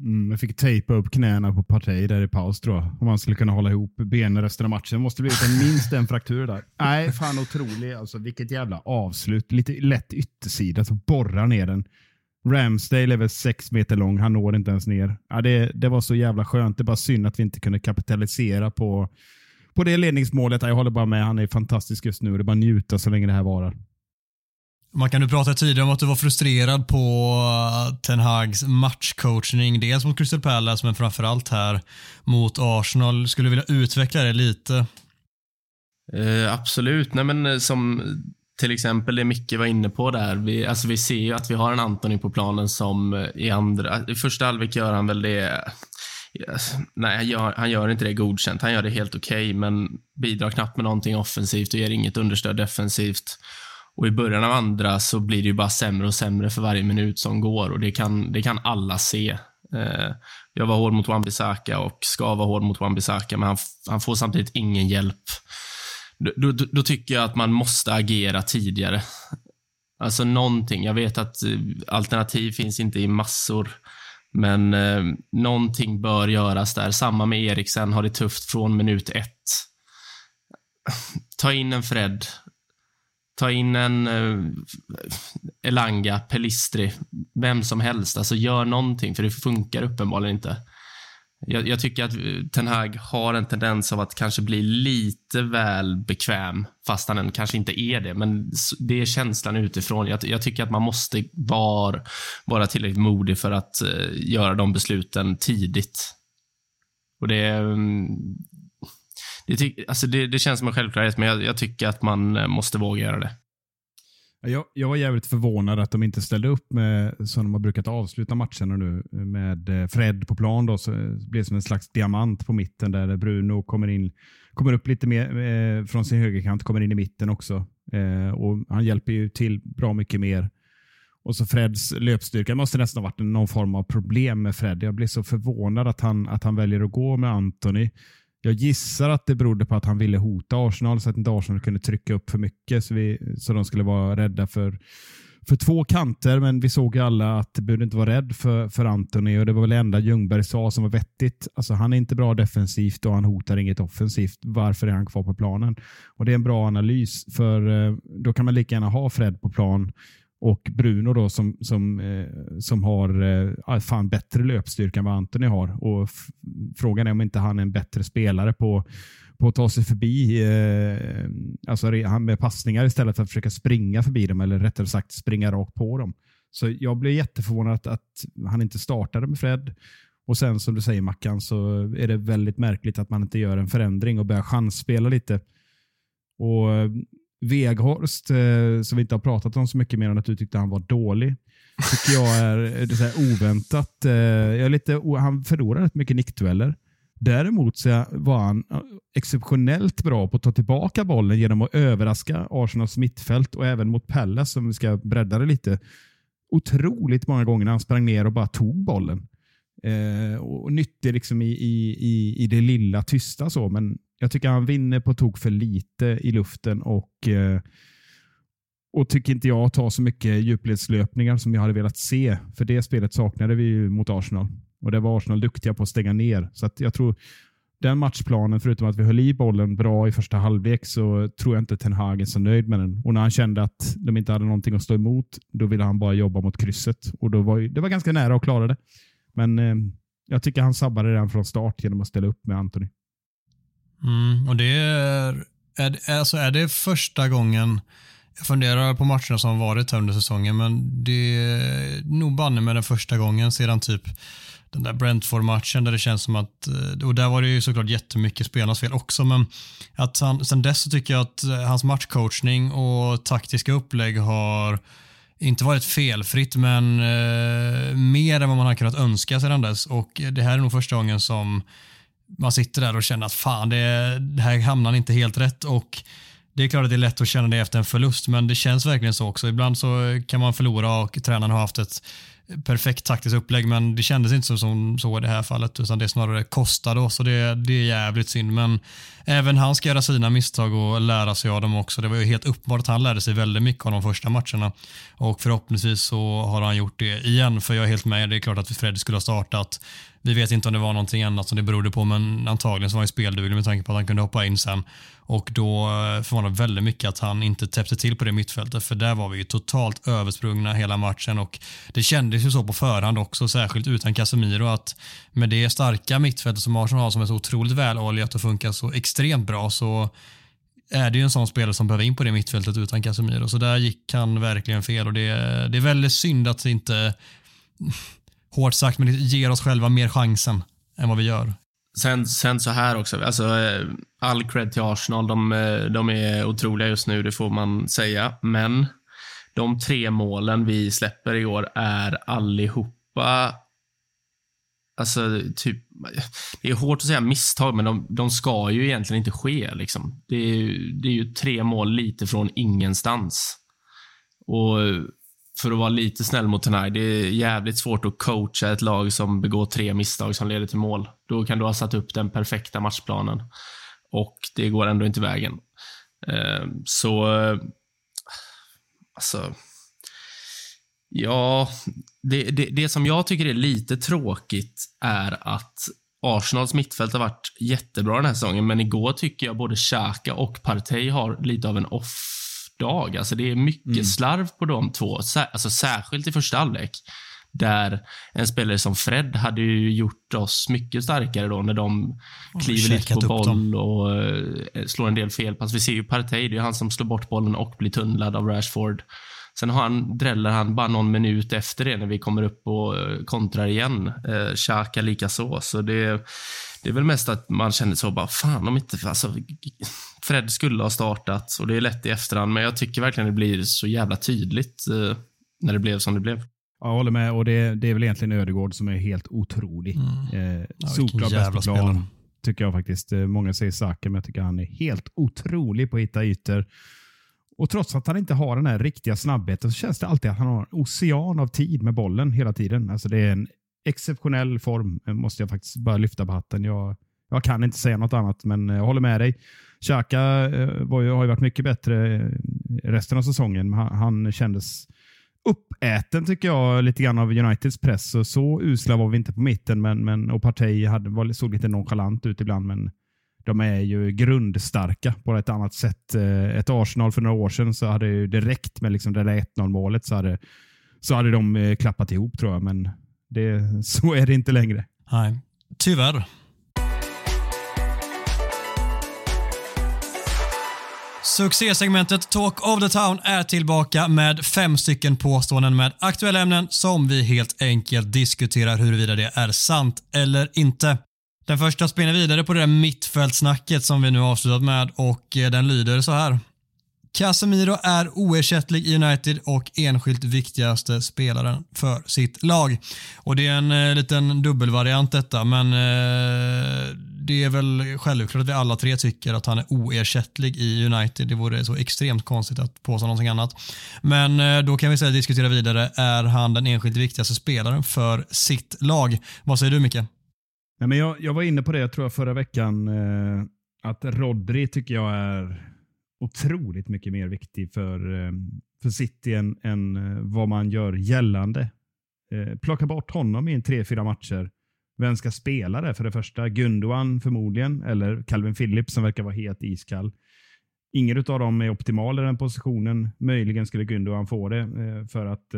Mm, jag fick tejpa upp knäna på Partey där i paus tror jag. Om man skulle kunna hålla ihop benen resten av matchen. måste blivit minst en fraktur där. Nej, fan otrolig. Alltså, vilket jävla avslut. Lite lätt yttersida så borrar ner den. Ramsdale är väl sex meter lång. Han når inte ens ner. Ja, det, det var så jävla skönt. Det är bara synd att vi inte kunde kapitalisera på, på det ledningsmålet. Jag håller bara med. Han är fantastisk just nu. Det är bara att njuta så länge det här varar. Man kan nu prata tidigare om att du var frustrerad på uh, Ten Hags matchcoachning. Dels mot Crystal Palace men framförallt här mot Arsenal. Skulle du vilja utveckla det lite? Eh, absolut. Nej, men eh, som till exempel det Micke var inne på där. Vi, alltså vi ser ju att vi har en Antoni på planen som eh, i andra... I första halvlek gör han väl det... Yes. Nej, han gör, han gör inte det godkänt. Han gör det helt okej, men bidrar knappt med någonting offensivt och ger inget understöd defensivt. Och i början av andra så blir det ju bara sämre och sämre för varje minut som går och det kan, det kan alla se. Eh, jag var hård mot Wan-Bissaka och ska vara hård mot Wan-Bissaka, men han, han får samtidigt ingen hjälp. Då, då, då tycker jag att man måste agera tidigare. Alltså någonting. Jag vet att eh, alternativ finns inte i massor. Men eh, någonting bör göras där. Samma med Eriksen, har det tufft från minut ett. Ta in en Fred. Ta in en eh, Elanga, Pelistri, vem som helst. Alltså gör någonting, för det funkar uppenbarligen inte. Jag, jag tycker att eh, Ten Hag har en tendens av att kanske bli lite väl bekväm, fast han kanske inte är det. Men det är känslan utifrån. Jag, jag tycker att man måste var, vara tillräckligt modig för att uh, göra de besluten tidigt. Och det, mm, det, alltså det, det känns som en självklarhet, men jag, jag tycker att man eh, måste våga göra det. Jag, jag var jävligt förvånad att de inte ställde upp med, som de har brukat avsluta matcherna nu, med eh, Fred på plan. Då, så eh, det blev som en slags diamant på mitten där Bruno kommer in kommer upp lite mer eh, från sin högerkant, kommer in i mitten också. Eh, och Han hjälper ju till bra mycket mer. Och så Freds löpstyrka. Det måste nästan ha varit någon form av problem med Fred. Jag blev så förvånad att han, att han väljer att gå med Anthony. Jag gissar att det berodde på att han ville hota Arsenal så att inte Arsenal kunde trycka upp för mycket så, vi, så de skulle vara rädda för, för två kanter. Men vi såg ju alla att det behövde inte vara rädd för, för Anthony och det var väl det enda Ljungberg sa som var vettigt. Alltså, han är inte bra defensivt och han hotar inget offensivt. Varför är han kvar på planen? Och Det är en bra analys för eh, då kan man lika gärna ha Fred på plan och Bruno då som, som, eh, som har eh, ah, fan bättre löpstyrka än vad Anthony har. Och Frågan är om inte han är en bättre spelare på, på att ta sig förbi eh, alltså han med passningar istället för att försöka springa förbi dem eller rättare sagt springa rakt på dem. Så jag blev jätteförvånad att, att han inte startade med Fred. Och sen som du säger Mackan så är det väldigt märkligt att man inte gör en förändring och börjar chansspela lite. Och Veghorst, eh, som vi inte har pratat om så mycket mer än att du tyckte han var dålig, tycker jag är, eh, är det så här oväntat. eh, Jag är lite, han förlorar rätt mycket nickdueller. Däremot så var han eh, exceptionellt bra på att ta tillbaka bollen genom att överraska Arsenals mittfält och även mot Pallas, som vi ska bredda det lite. Otroligt många gånger när han sprang ner och bara tog bollen. Eh, och nyttig liksom i, i, i, i det lilla tysta. så, Men jag tycker han vinner på tok för lite i luften och, eh, och tycker inte jag tar så mycket djupledslöpningar som jag hade velat se. För det spelet saknade vi ju mot Arsenal. Och det var Arsenal duktiga på att stänga ner. Så att jag tror den matchplanen, förutom att vi höll i bollen bra i första halvlek, så tror jag inte Ten Hag är så nöjd med den. Och när han kände att de inte hade någonting att stå emot, då ville han bara jobba mot krysset. Och då var, det var ganska nära att klara det. Men eh, jag tycker han sabbade den från start genom att ställa upp med Anthony. Mm, och det är, är, alltså är det första gången jag funderar på matcherna som varit här under säsongen, men det är nog banne med den första gången sedan typ den där Brentford-matchen där det känns som att, eh, och där var det ju såklart jättemycket spelarnas fel också, men att han, sen dess så tycker jag att eh, hans matchcoachning och taktiska upplägg har inte varit felfritt, men eh, mer än vad man har kunnat önska sedan dess. Och det här är nog första gången som man sitter där och känner att fan, det, det här hamnar inte helt rätt. Och det är klart att det är lätt att känna det efter en förlust, men det känns verkligen så också. Ibland så kan man förlora och tränaren har haft ett perfekt taktiskt upplägg, men det kändes inte som så i det här fallet, utan det snarare kostade oss och det, det är jävligt synd. Men även han ska göra sina misstag och lära sig av dem också. Det var ju helt uppenbart att han lärde sig väldigt mycket av de första matcherna och förhoppningsvis så har han gjort det igen, för jag är helt med. Det är klart att Fred skulle ha startat. Vi vet inte om det var någonting annat som det berodde på, men antagligen så var han spelduglig med tanke på att han kunde hoppa in sen. Och då eh, förvånade väldigt mycket att han inte täppte till på det mittfältet, för där var vi ju totalt översprungna hela matchen och det kändes ju så på förhand också, särskilt utan Casemiro, att med det starka mittfältet som Arsenal har som är så otroligt väloljat och funkar så extremt bra så är det ju en sån spelare som behöver in på det mittfältet utan Casemiro. Så där gick han verkligen fel och det, det är väldigt synd att inte, hårt sagt, men det ger oss själva mer chansen än vad vi gör. Sen, sen så här också, alltså eh, all cred till Arsenal. De, eh, de är otroliga just nu, det får man säga. Men de tre målen vi släpper i år är allihopa Alltså, typ, det är hårt att säga misstag, men de, de ska ju egentligen inte ske. Liksom. Det, är, det är ju tre mål lite från ingenstans. Och för att vara lite snäll mot Tenay, det är jävligt svårt att coacha ett lag som begår tre misstag som leder till mål. Då kan du ha satt upp den perfekta matchplanen och det går ändå inte vägen. Eh, så, alltså, ja, det, det, det som jag tycker är lite tråkigt är att Arsenals mittfält har varit jättebra den här säsongen, men igår tycker jag både Xhaka och Partey har lite av en off dag. Alltså det är mycket mm. slarv på de två, alltså särskilt i första halvlek. Där en spelare som Fred hade ju gjort oss mycket starkare då när de kliver lite på boll och uh, slår en del felpass. Vi ser ju Partey, det är han som slår bort bollen och blir tunnlad av Rashford. Sen har han, dräller han bara någon minut efter det när vi kommer upp och uh, kontrar igen. Uh, Xhaka lika så. Så det, det är väl mest att man känner så bara, fan om inte, alltså, Fred skulle ha startat och det är lätt i efterhand, men jag tycker verkligen det blir så jävla tydligt eh, när det blev som det blev. Jag håller med och det, det är väl egentligen Ödegård som är helt otrolig. Mm. Eh, ja, Solklar bäst på plan, tycker jag faktiskt. Eh, många säger Saka, men jag tycker han är helt otrolig på att hitta ytor. Och trots att han inte har den här riktiga snabbheten så känns det alltid att han har en ocean av tid med bollen hela tiden. Alltså det är en exceptionell form, eh, måste jag faktiskt bara lyfta på hatten. Jag, jag kan inte säga något annat, men eh, jag håller med dig. Xhaka eh, har ju varit mycket bättre resten av säsongen. Han, han kändes uppäten tycker jag lite grann av Uniteds press. Så, så usla var vi inte på mitten men, men, och Partey hade, var, såg lite nonchalant ut ibland. Men de är ju grundstarka på ett annat sätt. Ett Arsenal för några år sedan så hade ju direkt med liksom det där 1-0 målet så hade, så hade de klappat ihop tror jag. Men det, så är det inte längre. Nej, tyvärr. Succésegmentet Talk of the Town är tillbaka med fem stycken påståenden med aktuella ämnen som vi helt enkelt diskuterar huruvida det är sant eller inte. Den första spinner vidare på det där mittfältsnacket som vi nu avslutat med och eh, den lyder så här. Casemiro är oersättlig i United och enskilt viktigaste spelaren för sitt lag. Och Det är en eh, liten dubbelvariant detta, men eh, det är väl självklart att vi alla tre tycker att han är oersättlig i United. Det vore så extremt konstigt att påstå någonting annat. Men eh, då kan vi säga, diskutera vidare. Är han den enskilt viktigaste spelaren för sitt lag? Vad säger du Micke? Nej, men jag, jag var inne på det, jag tror jag förra veckan, eh, att Rodri tycker jag är otroligt mycket mer viktig för, eh, för City än, än eh, vad man gör gällande. Eh, plocka bort honom i en tre, fyra matcher Vem ska spela det för det första? Gundogan förmodligen, eller Calvin Phillips som verkar vara helt iskall. Ingen av dem är optimal i den positionen. Möjligen skulle Gundogan få det för att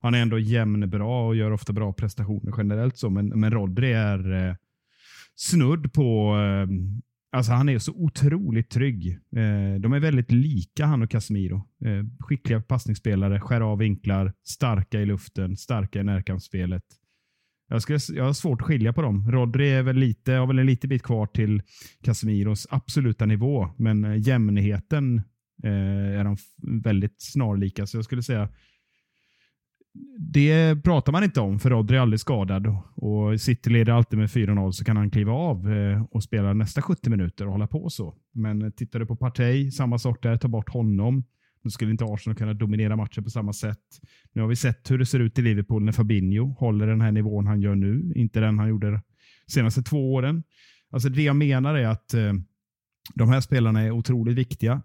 han är ändå jämn bra och gör ofta bra prestationer generellt. så, Men, men Rodri är snudd på Alltså han är så otroligt trygg. Eh, de är väldigt lika han och Casemiro. Eh, skickliga passningsspelare, skär av vinklar, starka i luften, starka i närkampsspelet. Jag, skulle, jag har svårt att skilja på dem. Rodri är väl lite, har väl en liten bit kvar till Casemiros absoluta nivå, men eh, jämnheten eh, är de väldigt snarlika. Så jag skulle säga det pratar man inte om, för Rodri är aldrig skadad. Och City leder alltid med 4-0 så kan han kliva av eh, och spela nästa 70 minuter och hålla på så. Men eh, tittar du på Partey, samma sak där, ta bort honom. Då skulle inte Arsenal kunna dominera matchen på samma sätt. Nu har vi sett hur det ser ut i Liverpool när Fabinho håller den här nivån han gör nu. Inte den han gjorde de senaste två åren. Alltså Det jag menar är att eh, de här spelarna är otroligt viktiga.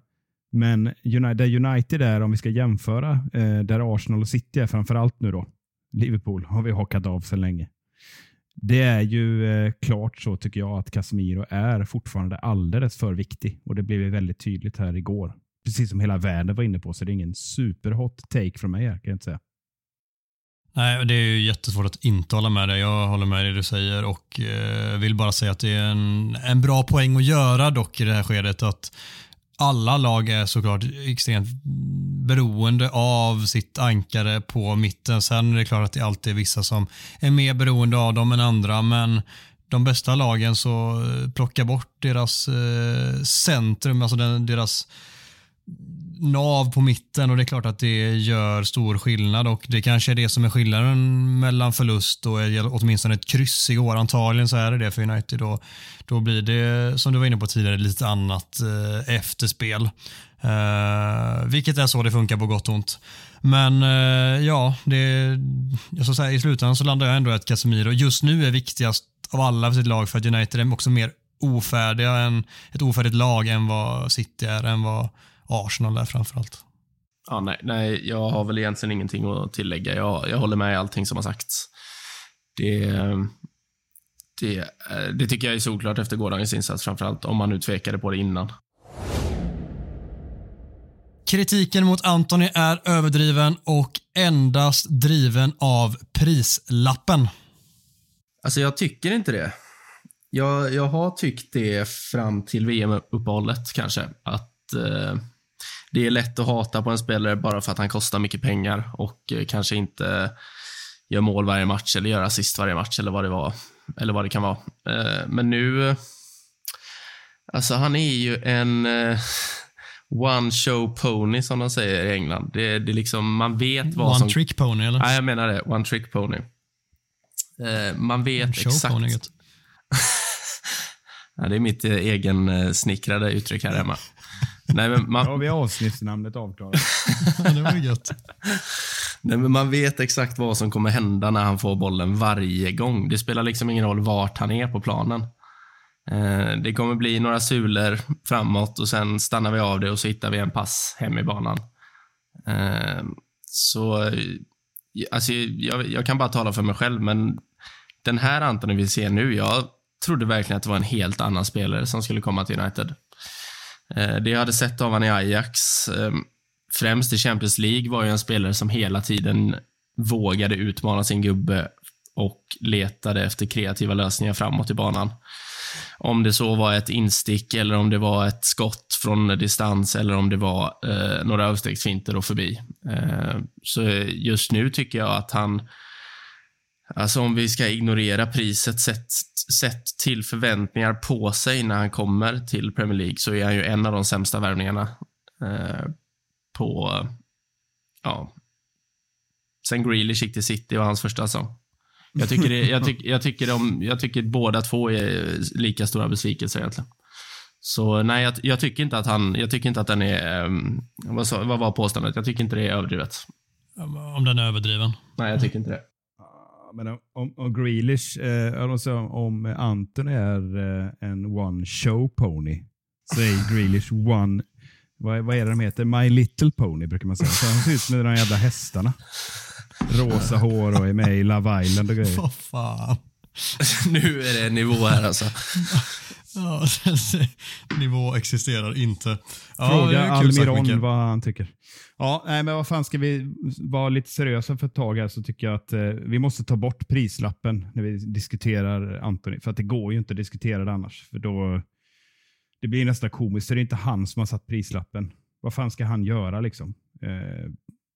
Men där United är, om vi ska jämföra, eh, där Arsenal och City är framförallt nu då. Liverpool har vi hakat av sedan länge. Det är ju eh, klart så tycker jag att Casemiro är fortfarande alldeles för viktig och det blev ju väldigt tydligt här igår. Precis som hela världen var inne på, så det är ingen superhot take från mig här, kan jag inte säga. Nej, det är ju jättesvårt att inte hålla med dig. Jag håller med dig det du säger och eh, vill bara säga att det är en, en bra poäng att göra dock i det här skedet att alla lag är såklart extremt beroende av sitt ankare på mitten. Sen är det klart att det alltid är vissa som är mer beroende av dem än andra, men de bästa lagen så eh, plocka bort deras eh, centrum, alltså deras nav på mitten och det är klart att det gör stor skillnad och det kanske är det som är skillnaden mellan förlust och åtminstone ett kryss igår. Antagligen så är det det för United. Då, då blir det, som du var inne på tidigare, lite annat eh, efterspel. Eh, vilket är så det funkar på gott och ont. Men eh, ja, det, jag ska säga, i slutändan så landar jag ändå att Casemiro just nu är viktigast av alla för sitt lag för att United är också mer ofärdiga än ett ofärdigt lag än vad City är, än vad Arsenal där framförallt. Ja, nej, nej, jag har väl egentligen ingenting att tillägga. Jag, jag håller med i allting som har sagts. Det, det, det tycker jag är solklart efter gårdagens insats, framförallt om man nu tvekade på det innan. Kritiken mot Anthony är överdriven och endast driven av prislappen. Alltså, jag tycker inte det. Jag, jag har tyckt det fram till VM-uppehållet kanske. Att eh, det är lätt att hata på en spelare bara för att han kostar mycket pengar och eh, kanske inte gör mål varje match eller gör assist varje match eller vad det var. Eller vad det kan vara. Eh, men nu, alltså han är ju en eh, one show pony som de säger i England. Det, det liksom, man vet vad one som... One trick pony eller? Nej, jag menar det. One trick pony. Man vet exakt... Pony, ja, det är mitt egen snickrade uttryck här hemma. Nej, men man... Vi har avsnittsnamnet avklarat. det var gött. Nej, men man vet exakt vad som kommer hända när han får bollen varje gång. Det spelar liksom ingen roll vart han är på planen. Eh, det kommer bli några sulor framåt och sen stannar vi av det och så hittar vi en pass hem i banan. Eh, så, alltså, jag, jag kan bara tala för mig själv, men den här Antoni vi ser nu, jag trodde verkligen att det var en helt annan spelare som skulle komma till United. Eh, det jag hade sett av honom i Ajax, eh, främst i Champions League, var ju en spelare som hela tiden vågade utmana sin gubbe och letade efter kreativa lösningar framåt i banan. Om det så var ett instick eller om det var ett skott från distans eller om det var eh, några överstegsfinter och förbi. Eh, så just nu tycker jag att han, alltså om vi ska ignorera priset sett sett till förväntningar på sig när han kommer till Premier League så är han ju en av de sämsta värvningarna eh, på, ja, sen Grealish gick till City var hans första säsong. Jag tycker, det, jag, tyck, jag, tycker de, jag tycker båda två är lika stora besvikelser egentligen. Så nej, jag, jag, tycker inte att han, jag tycker inte att den är, um, vad, vad var påståendet? Jag tycker inte det är överdrivet. Om den är överdriven? Nej, jag tycker inte det men om, om Grealish, eh, alltså, om Anton är eh, en one show pony, så är Grealish one, vad, vad är det de heter? My little pony brukar man säga. Så han ser ut som de jävla hästarna. Rosa hår och är med i Love Island och grejer. Vad fan. nu är det nivå här alltså. Ja, nivå existerar inte. Ja, Fråga Almiron vad han tycker. Ja, nej, men vad fan ska vi vara lite seriösa för ett tag här så tycker jag att eh, vi måste ta bort prislappen när vi diskuterar Anthony. För att det går ju inte att diskutera det annars. För då, det blir nästan komiskt. Så det är inte han som har satt prislappen. Vad fan ska han göra liksom? Eh,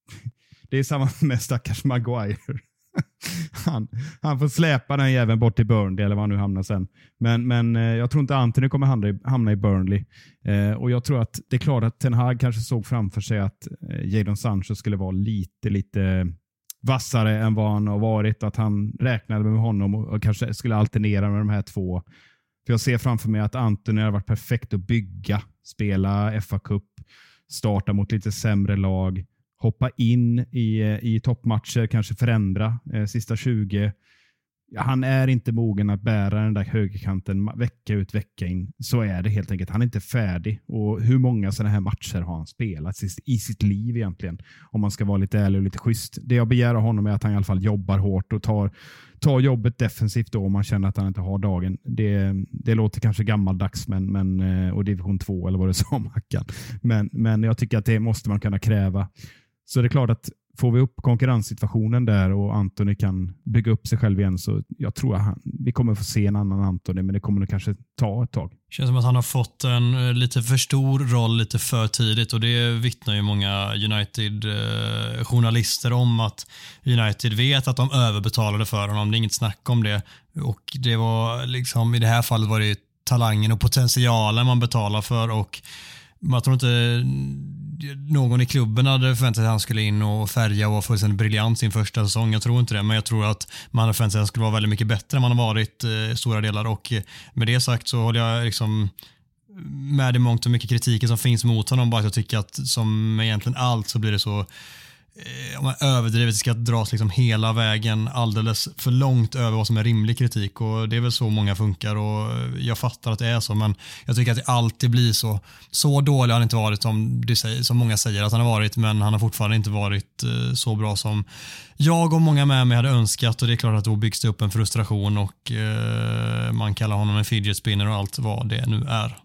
det är samma med stackars Maguire. han, han får släpa den jäveln bort till Burnley eller var han nu hamnar sen. Men, men eh, jag tror inte Anthony kommer hamna i, hamna i Burnley. Eh, och Jag tror att det är klart att Ten Hag kanske såg framför sig att eh, Jadon Sancho skulle vara lite, lite vassare än vad han har varit. Att han räknade med honom och, och kanske skulle alternera med de här två. För Jag ser framför mig att Anthony har varit perfekt att bygga, spela FA-cup, starta mot lite sämre lag hoppa in i, eh, i toppmatcher, kanske förändra eh, sista 20. Han är inte mogen att bära den där högerkanten vecka ut vecka in. Så är det helt enkelt. Han är inte färdig. Och Hur många sådana här matcher har han spelat i sitt liv egentligen? Om man ska vara lite ärlig och lite schysst. Det jag begär av honom är att han i alla fall jobbar hårt och tar, tar jobbet defensivt då om man känner att han inte har dagen. Det, det låter kanske gammaldags men, men, eh, och division 2 eller vad det sa Mackan. Men, men jag tycker att det måste man kunna kräva. Så det är klart att får vi upp konkurrenssituationen där och Antoni kan bygga upp sig själv igen så jag tror att han, vi kommer få se en annan Antoni men det kommer nog kanske ta ett tag. Det känns som att han har fått en eh, lite för stor roll lite för tidigt och det vittnar ju många United-journalister eh, om att United vet att de överbetalade för honom. Det är inget snack om det. Och det var liksom, i det här fallet var det talangen och potentialen man betalar för och man tror inte någon i klubben hade förväntat sig att han skulle in och färga och vara fullständigt briljant sin första säsong. Jag tror inte det, men jag tror att man hade förväntat sig att han skulle vara väldigt mycket bättre än man har varit i eh, stora delar. Och eh, med det sagt så håller jag liksom med i mångt och mycket kritiken som finns mot honom. Bara att jag tycker att som egentligen allt så blir det så Eh, om man överdrivet ska dras liksom hela vägen alldeles för långt över vad som är rimlig kritik och det är väl så många funkar och jag fattar att det är så men jag tycker att det alltid blir så. Så dålig har han inte varit som, du säger, som många säger att han har varit men han har fortfarande inte varit eh, så bra som jag och många med mig hade önskat och det är klart att då byggs det upp en frustration och eh, man kallar honom en fidget spinner och allt vad det nu är.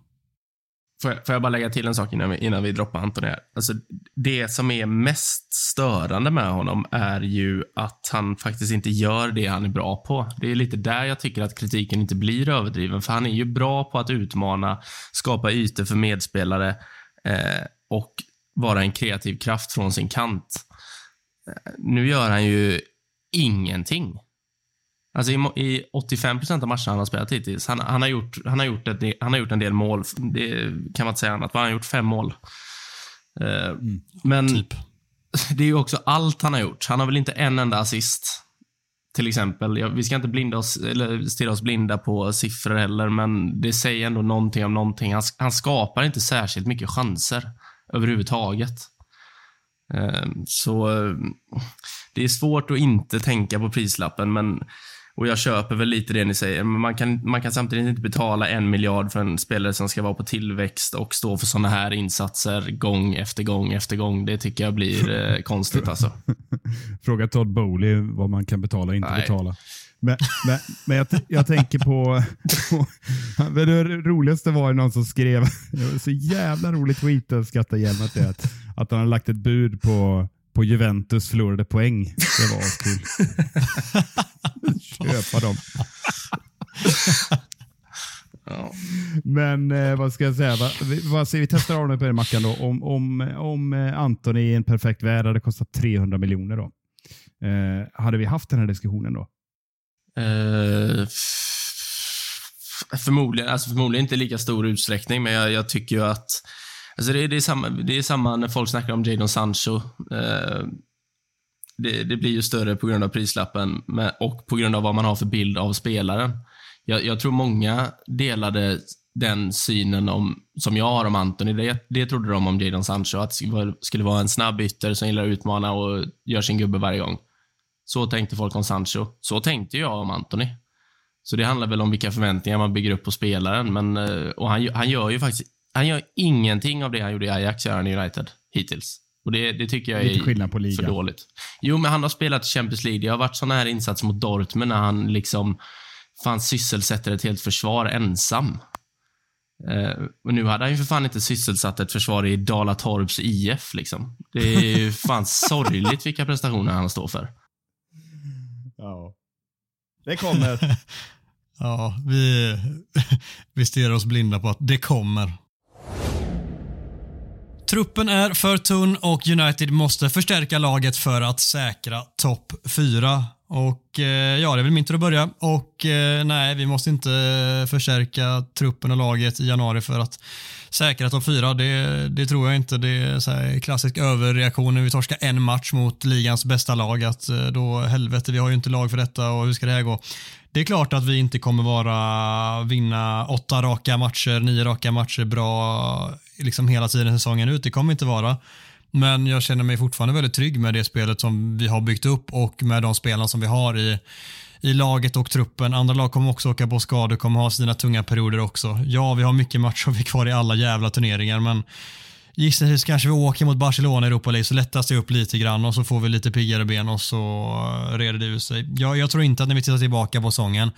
Får jag, får jag, bara lägga till en sak innan vi, innan vi droppar Anton här? Alltså, det som är mest störande med honom är ju att han faktiskt inte gör det han är bra på. Det är lite där jag tycker att kritiken inte blir överdriven, för han är ju bra på att utmana, skapa ytor för medspelare eh, och vara en kreativ kraft från sin kant. Eh, nu gör han ju ingenting. Alltså i, i 85 procent av matcherna han har spelat hittills. Han, han, har gjort, han, har gjort ett, han har gjort en del mål. Det kan man inte säga annat. Han har gjort fem mål. Uh, mm, men typ. det är ju också allt han har gjort. Han har väl inte en enda assist. Till exempel. Ja, vi ska inte blinda oss, eller stirra oss blinda på siffror heller, men det säger ändå någonting om någonting. Han, han skapar inte särskilt mycket chanser överhuvudtaget. Uh, så uh, det är svårt att inte tänka på prislappen, men och jag köper väl lite det ni säger, men man kan, man kan samtidigt inte betala en miljard för en spelare som ska vara på tillväxt och stå för sådana här insatser gång efter gång efter gång. Det tycker jag blir eh, konstigt alltså. Fråga Todd Bowley vad man kan betala och inte Nej. betala. Men, men, men jag, jag, tänker på, på, det roligaste var ju någon som skrev, det var så jävla roligt tweet och skrattade ihjäl mig att, att han har lagt ett bud på på Juventus förlorade poäng. Det var kul. Köpa dem. Men eh, vad ska jag säga? Va, vad säger vi? testar av nu på den mackan då. Om, om, om eh, Anton i en perfekt värld hade kostat 300 miljoner då. Eh, hade vi haft den här diskussionen då? Uh, förmodligen, alltså förmodligen inte i lika stor utsträckning, men jag, jag tycker ju att Alltså det, det, är samma, det är samma när folk snackar om Jadon Sancho. Eh, det, det, blir ju större på grund av prislappen med, och på grund av vad man har för bild av spelaren. Jag, jag tror många delade den synen om, som jag har om Anthony. Det, det trodde de om Jadon Sancho, att det skulle vara en snabb ytter som gillar att utmana och gör sin gubbe varje gång. Så tänkte folk om Sancho. Så tänkte jag om Anthony. Så det handlar väl om vilka förväntningar man bygger upp på spelaren. Men, eh, och han, han gör ju faktiskt han gör ingenting av det han gjorde i Ajax, gör han i United, hittills. Och det, det tycker jag är för dåligt. Jo, men han har spelat Champions League. Det har varit sådana här insatser mot Dortmund när han liksom fan sysselsätter ett helt försvar ensam. Eh, och nu hade han ju för fan inte sysselsatt ett försvar i Dalatorps IF liksom. Det är ju fan sorgligt vilka prestationer han står för. Ja. Det kommer. Ja, vi, vi stirrar oss blinda på att det kommer. Truppen är för tunn och United måste förstärka laget för att säkra topp 4. Och eh, ja, det är väl min tur att börja. Och eh, nej, vi måste inte förstärka truppen och laget i januari för att säkra topp 4. Det, det tror jag inte. Det är så här klassisk överreaktion när vi torskar en match mot ligans bästa lag. Att eh, då helvete, vi har ju inte lag för detta och hur ska det här gå? Det är klart att vi inte kommer vara vinna åtta raka matcher, nio raka matcher bra liksom hela tiden säsongen ut. Det kommer inte vara. Men jag känner mig fortfarande väldigt trygg med det spelet som vi har byggt upp och med de spelarna som vi har i, i laget och truppen. Andra lag kommer också åka på skador, kommer ha sina tunga perioder också. Ja, vi har mycket matcher vi kvar i alla jävla turneringar, men Gissningsvis kanske vi åker mot Barcelona i Europa League så lättas det upp lite grann och så får vi lite piggare ben och så eh, reder det ut sig. Jag, jag tror inte att när vi tittar tillbaka på säsongen,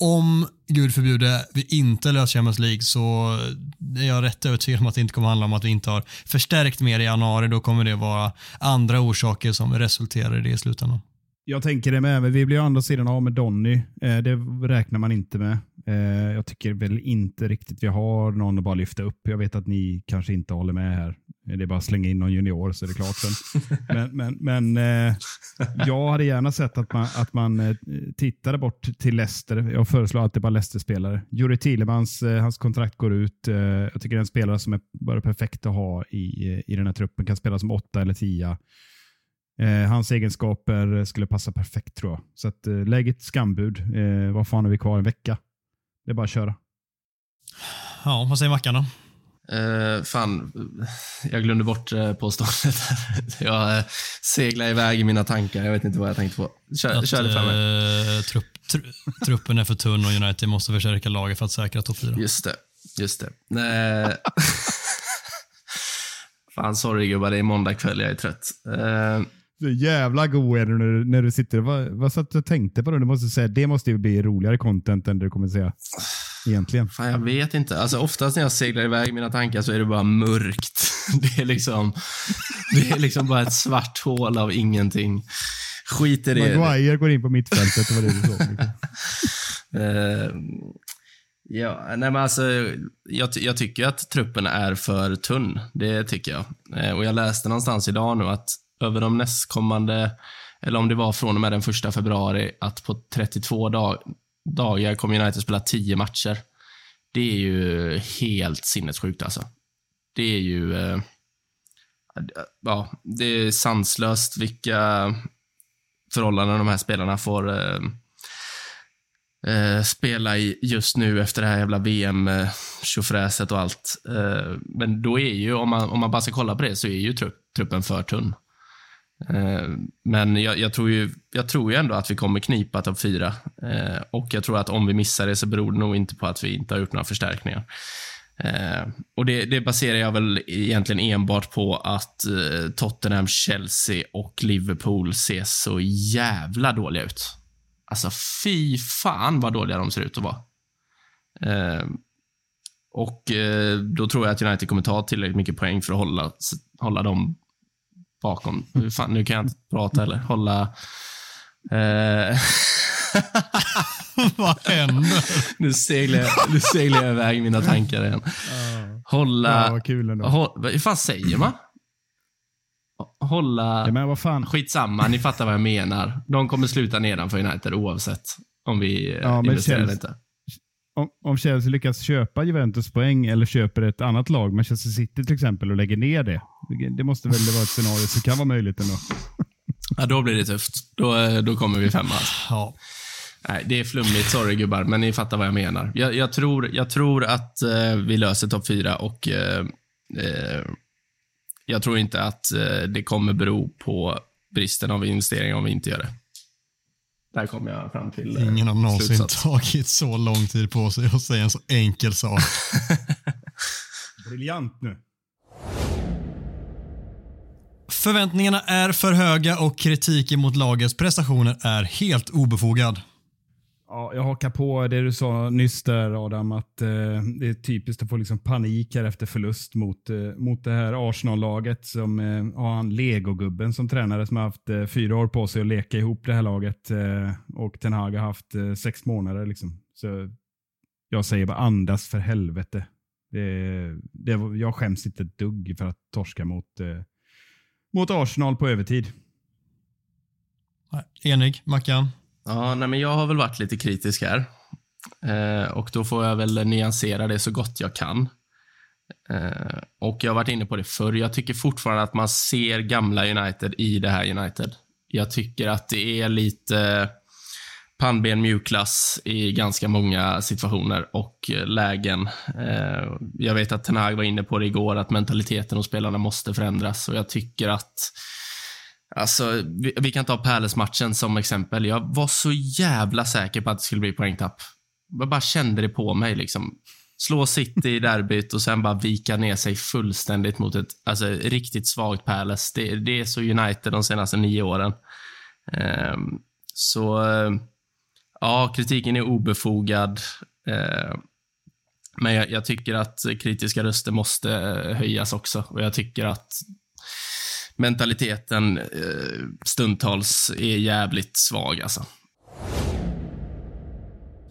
om gud förbjude vi inte löser Champions League så eh, är jag rätt övertygad om att det inte kommer handla om att vi inte har förstärkt mer i januari. Då kommer det vara andra orsaker som resulterar i det i slutändan. Jag tänker det med, men vi blir å andra sidan av med Donny. Eh, det räknar man inte med. Eh, jag tycker väl inte riktigt vi har någon att bara lyfta upp. Jag vet att ni kanske inte håller med här. Det är bara att slänga in någon junior så är det klart sen. men men, men eh, jag hade gärna sett att man, att man eh, tittade bort till Leicester. Jag föreslår alltid bara Leicester-spelare. Juri Thielemans, hans kontrakt går ut. Jag tycker det är en spelare som är bara perfekt att ha i, i den här truppen. Kan spela som åtta eller tia. Eh, hans egenskaper skulle passa perfekt tror jag. Så att, eh, lägg ett skambud. Eh, vad fan är vi kvar? En vecka? Det är bara att köra. Ja, vad säger Mackan då? Uh, fan, jag glömde bort uh, påståendet. jag uh, seglar iväg i mina tankar. Jag vet inte vad jag tänkte på. Kör, att, kör det framme. Uh, trupp, tr truppen är för tunn och United måste förstärka laget för att säkra topp 4. Just det. Just det. Nej. fan, sorry gubbar. Det är måndag kväll. Jag är trött. Uh, så jävla god är du när, när du sitter. Vad, vad satt du och tänkte på? Då? Du måste säga, det måste ju bli roligare content än du kommer säga egentligen. Fan, jag vet inte. Alltså, oftast när jag seglar iväg mina tankar så är det bara mörkt. Det är liksom, det är liksom bara ett svart hål av ingenting. Skit i det. Maguire går in på mittfältet, var det du sa. uh, ja, nej men alltså, jag, jag, tycker att truppen är för tunn. Det tycker jag. Uh, och Jag läste någonstans idag nu att över de nästkommande, eller om det var från och med den första februari, att på 32 dag, dagar kommer United spela 10 matcher. Det är ju helt sinnessjukt alltså. Det är ju... Eh, ja, det är sanslöst vilka förhållanden de här spelarna får eh, eh, spela i just nu efter det här jävla VM-tjofräset och allt. Eh, men då är ju, om man, om man bara ska kolla på det, så är ju trupp, truppen för tunn. Eh, men jag, jag, tror ju, jag tror ju ändå att vi kommer knipa topp fyra. Eh, och jag tror att om vi missar det så beror det nog inte på att vi inte har gjort några förstärkningar. Eh, och det, det, baserar jag väl egentligen enbart på att Tottenham, Chelsea och Liverpool ser så jävla dåliga ut. Alltså fy fan vad dåliga de ser ut att vara. och då tror jag att United kommer ta tillräckligt mycket poäng för att hålla, hålla dem bakom. Fan, nu kan jag inte prata eller hålla... Eh... Vad händer? nu, seglar jag, nu seglar jag iväg mina tankar igen. Hålla... Ja, vad kul ändå. Hå, vad fan säger man? Hålla... Ja, men vad fan. Skitsamma, ni fattar vad jag menar. De kommer sluta nedanför United oavsett om vi eh, ja, investerar Chelsea, inte. Om, om Chelsea lyckas köpa Juventus poäng eller köper ett annat lag, Manchester City till exempel, och lägger ner det. Det måste väl vara ett scenario som kan vara möjligt ändå. Ja, då blir det tufft. Då, eh, då kommer vi femma. Ja. Nej, det är flummigt, sorry gubbar, men ni fattar vad jag menar. Jag, jag tror, jag tror att eh, vi löser topp fyra och eh, eh, jag tror inte att eh, det kommer bero på bristen av investeringar om vi inte gör det. Där kommer jag fram till eh, Ingen har någonsin slutsats. tagit så lång tid på sig att säga en så enkel sak. Briljant nu. Förväntningarna är för höga och kritiken mot lagets prestationer är helt obefogad. Ja, jag hakar på det du sa nyss där Adam, att eh, det är typiskt att få liksom panik här efter förlust mot, eh, mot det här Arsenal-laget som eh, har han legogubben som tränare som har haft eh, fyra år på sig att leka ihop det här laget eh, och Ten Hag har haft eh, sex månader. Liksom. Så jag säger bara andas för helvete. Det, det, jag skäms inte ett dugg för att torska mot, eh, mot Arsenal på övertid. Enig, Mackan? Ja, nej, men jag har väl varit lite kritisk här. Eh, och då får jag väl nyansera det så gott jag kan. Eh, och jag har varit inne på det förr. Jag tycker fortfarande att man ser gamla United i det här United. Jag tycker att det är lite pannben mjukglass i ganska många situationer och lägen. Eh, jag vet att Ten Hag var inne på det igår, att mentaliteten hos spelarna måste förändras och jag tycker att Alltså, vi, vi kan ta Palace-matchen som exempel. Jag var så jävla säker på att det skulle bli poängtapp. Jag bara kände det på mig. liksom. Slå City i derbyt och sen bara vika ner sig fullständigt mot ett alltså, riktigt svagt Palace. Det, det är så United de senaste nio åren. Um, så, uh, ja, kritiken är obefogad. Uh, men jag, jag, tycker att kritiska röster måste eh, höjas också. Och jag tycker att mentaliteten eh, stundtals är jävligt svag alltså.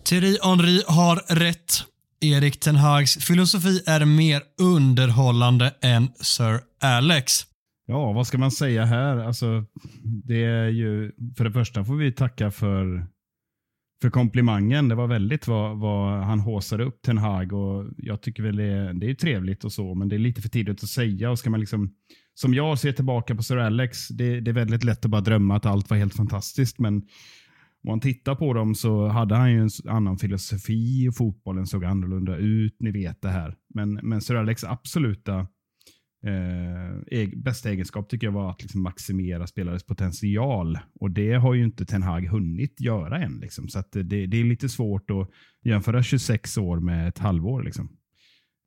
Thierry Henry har rätt. Erik Ten Hags filosofi är mer underhållande än Sir Alex. Ja, vad ska man säga här? Alltså, det är ju, för det första får vi tacka för, för komplimangen. Det var väldigt vad, vad han håsade upp Ten Hag och jag tycker väl det, det är trevligt och så, men det är lite för tidigt att säga och ska man liksom som jag ser tillbaka på Sir Alex, det, det, är väldigt lätt att bara drömma att allt var helt fantastiskt. Men om man tittar på dem så hade han ju en annan filosofi och fotbollen såg annorlunda ut. Ni vet det här. Men, men Sir Alex absoluta eh, bästa egenskap tycker jag var att liksom maximera spelares potential. Och det har ju inte Ten Hag hunnit göra än. Liksom. Så det, det, är lite svårt att jämföra 26 år med ett halvår. Liksom.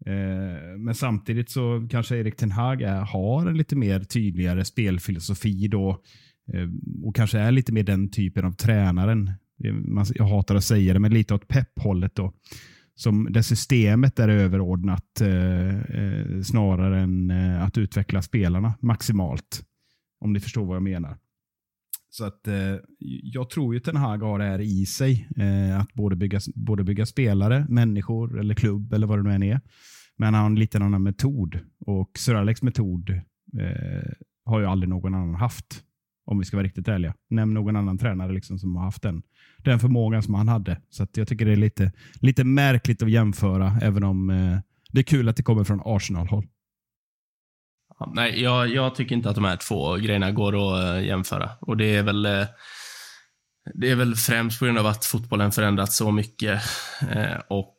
Eh, men samtidigt så kanske Erik Ten Hag är, har en lite mer tydligare spelfilosofi då eh, och kanske är lite mer den typen av tränaren. Eh, jag hatar att säga det, men lite åt pepphållet då. Som där systemet är överordnat eh, snarare än att utveckla spelarna maximalt. Om ni förstår vad jag menar. Så att eh, jag tror ju Ten Hag har det här i sig. Eh, att både bygga, både bygga spelare, människor eller klubb eller vad det nu än är. Men han har en liten annan metod. Och Sir Alex metod eh, har ju aldrig någon annan haft. Om vi ska vara riktigt ärliga. Nämn någon annan tränare liksom som har haft den, den förmågan som han hade. Så jag tycker det är lite, lite märkligt att jämföra, även om eh, det är kul att det kommer från Arsenal-håll. Nej, jag, jag, tycker inte att de här två grejerna går att eh, jämföra. Och det är väl eh, det är väl främst på grund av att fotbollen förändrats så mycket eh, och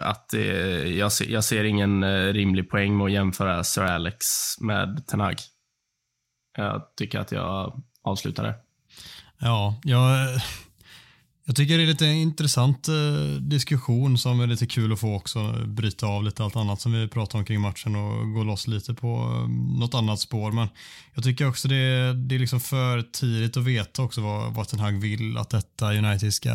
att det, jag, ser, jag ser ingen rimlig poäng med att jämföra Sir Alex med Tenag. Jag tycker att jag avslutar där. Ja, jag jag tycker det är lite intressant eh, diskussion som är lite kul att få också. Bryta av lite allt annat som vi pratar om kring matchen och gå loss lite på eh, något annat spår. Men jag tycker också det, det är liksom för tidigt att veta också vad, vad Ten Hag vill att detta United ska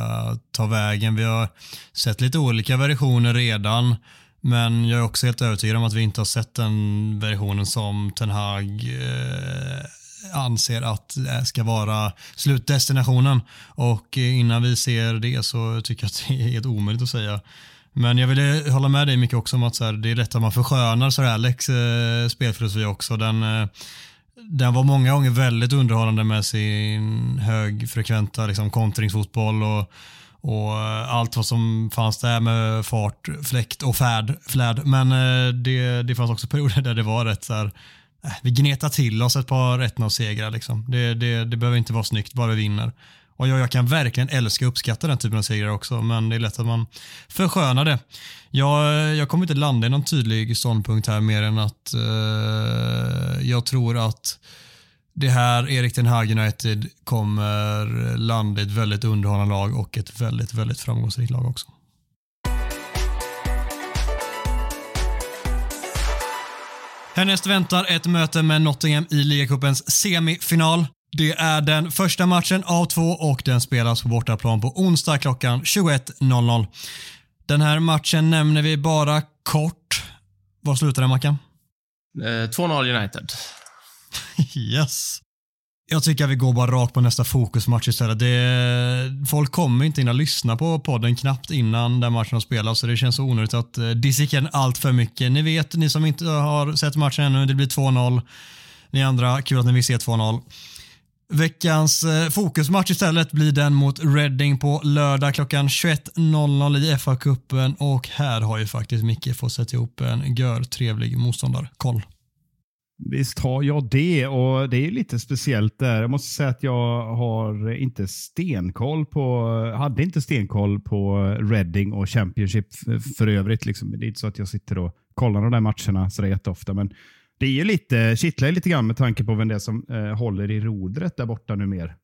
ta vägen. Vi har sett lite olika versioner redan. Men jag är också helt övertygad om att vi inte har sett den versionen som Ten Hag eh, anser att det ska vara slutdestinationen. Och innan vi ser det så tycker jag att det är helt omöjligt att säga. Men jag vill hålla med dig mycket också om att så här, det är lätt att man förskönar Sir Alex eh, spelfilosofi också. Den, eh, den var många gånger väldigt underhållande med sin högfrekventa liksom, kontringsfotboll och, och eh, allt vad som fanns där med fart, fläkt och färd, flärd. Men eh, det, det fanns också perioder där det var rätt så här, Äh, vi gnetar till oss ett par 1-0-segrar. Liksom. Det, det, det behöver inte vara snyggt, bara vi vinner. Och jag, jag, kan verkligen älska och uppskatta den typen av segrar också, men det är lätt att man förskönar det. Jag, jag kommer inte landa i någon tydlig ståndpunkt här mer än att eh, jag tror att det här Erik Ten Hag United kommer landa i ett väldigt underhållande lag och ett väldigt, väldigt framgångsrikt lag också. Härnäst väntar ett möte med Nottingham i ligacupens semifinal. Det är den första matchen av två och den spelas på bortaplan på onsdag klockan 21.00. Den här matchen nämner vi bara kort. Vad slutar den Mackan? Eh, 2-0 United. yes. Jag tycker att vi går bara rakt på nästa fokusmatch istället. Det, folk kommer inte hinna lyssna på podden knappt innan den matchen har spelats så det känns onödigt att eh, dissekera den allt för mycket. Ni vet, ni som inte har sett matchen ännu, det blir 2-0. Ni andra, kul att ni vill se 2-0. Veckans eh, fokusmatch istället blir den mot Reading på lördag klockan 21.00 i FA-cupen och här har ju faktiskt Micke fått sätta ihop en gör trevlig motståndarkoll. Visst har jag det och det är lite speciellt där. Jag måste säga att jag har inte stenkoll på, hade inte stenkoll på Reading och Championship för övrigt. Liksom. Det är inte så att jag sitter och kollar de där matcherna så jätteofta, men det är ju lite, kittlar lite grann med tanke på vem det är som eh, håller i rodret där borta nu mer.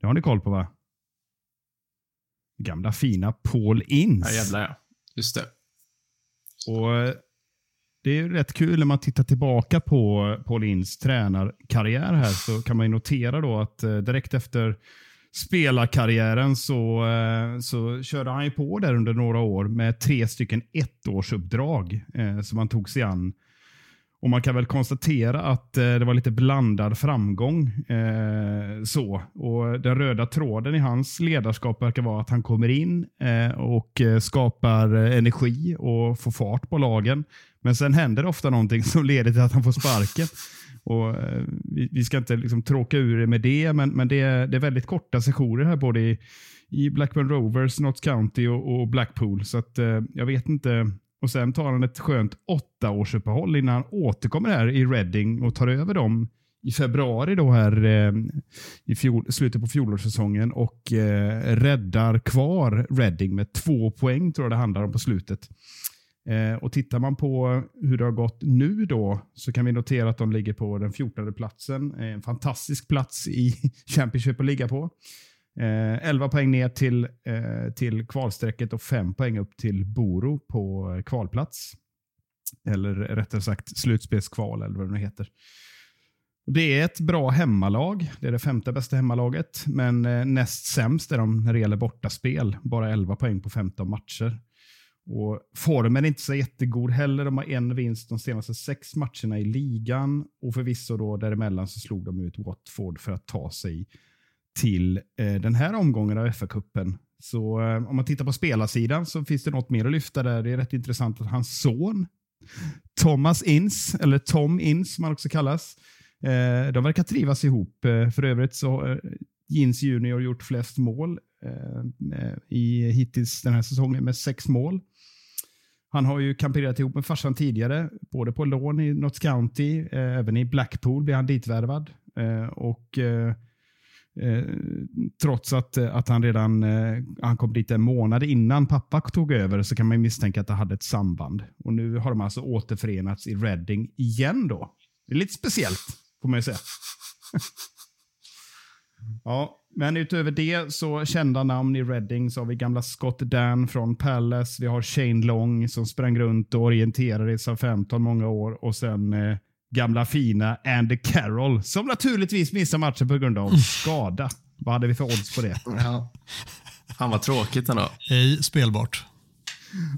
Det har ni koll på va? Gamla fina Paul Ince. Ja jävlar ja. Just det. Och eh, det är rätt kul när man tittar tillbaka på Paul Inns tränarkarriär här så kan man notera då att eh, direkt efter spelarkarriären så, eh, så körde han ju på där under några år med tre stycken ettårsuppdrag eh, som han tog sig an och Man kan väl konstatera att eh, det var lite blandad framgång. Eh, så. Och Den röda tråden i hans ledarskap verkar vara att han kommer in eh, och eh, skapar eh, energi och får fart på lagen. Men sen händer det ofta någonting som leder till att han får sparken. Och, eh, vi, vi, ska inte liksom tråka ur det med det, men, men det, är, det är väldigt korta sessioner här både i, i Blackburn Rovers, Notts County och, och Blackpool. Så att, jag vet inte och Sen tar han ett skönt åttaårsuppehåll innan han återkommer här i Reading och tar över dem i februari då här eh, i fjol, slutet på fjolårssäsongen och eh, räddar kvar Reading med två poäng tror jag det handlar om på slutet. Eh, och Tittar man på hur det har gått nu då så kan vi notera att de ligger på den 14 platsen. Eh, en fantastisk plats i Championship att ligga på. Eh, 11 poäng ner till, eh, till kvalstrecket och 5 poäng upp till Boro på eh, kvalplats. Eller rättare sagt slutspelskval eller vad det nu heter. Det är ett bra hemmalag. Det är det femte bästa hemmalaget. Men eh, näst sämst är de när det gäller bortaspel. Bara 11 poäng på 15 matcher. Och formen är inte så jättegod heller. De har en vinst de senaste sex matcherna i ligan. Och förvisso då däremellan så slog de ut Watford för att ta sig till eh, den här omgången av FA-cupen. Så eh, om man tittar på spelarsidan så finns det något mer att lyfta där. Det är rätt intressant att hans son Thomas Inns, eller Tom Inns som han också kallas, eh, de verkar trivas ihop. Eh, för övrigt så har eh, Junior gjort flest mål eh, eh, i hittills den här säsongen med sex mål. Han har ju kamperat ihop med farsan tidigare, både på lån i Notts County, eh, även i Blackpool blev han ditvärvad. Eh, och Eh, trots att, eh, att han redan eh, han kom dit en månad innan pappa tog över så kan man misstänka att det hade ett samband. Och Nu har de alltså återförenats i Reading igen. då. Det är lite speciellt, får man ju säga. ja, men utöver det så kända namn i Reading så har vi gamla Scott Dan från Palace. Vi har Shane Long som sprang runt och orienterade i SA-15 många år och sen eh, gamla fina Andy Carroll som naturligtvis missar matchen på grund av skada. Vad hade vi för odds på det? Ja. Fan vad tråkigt ändå. Ej spelbart.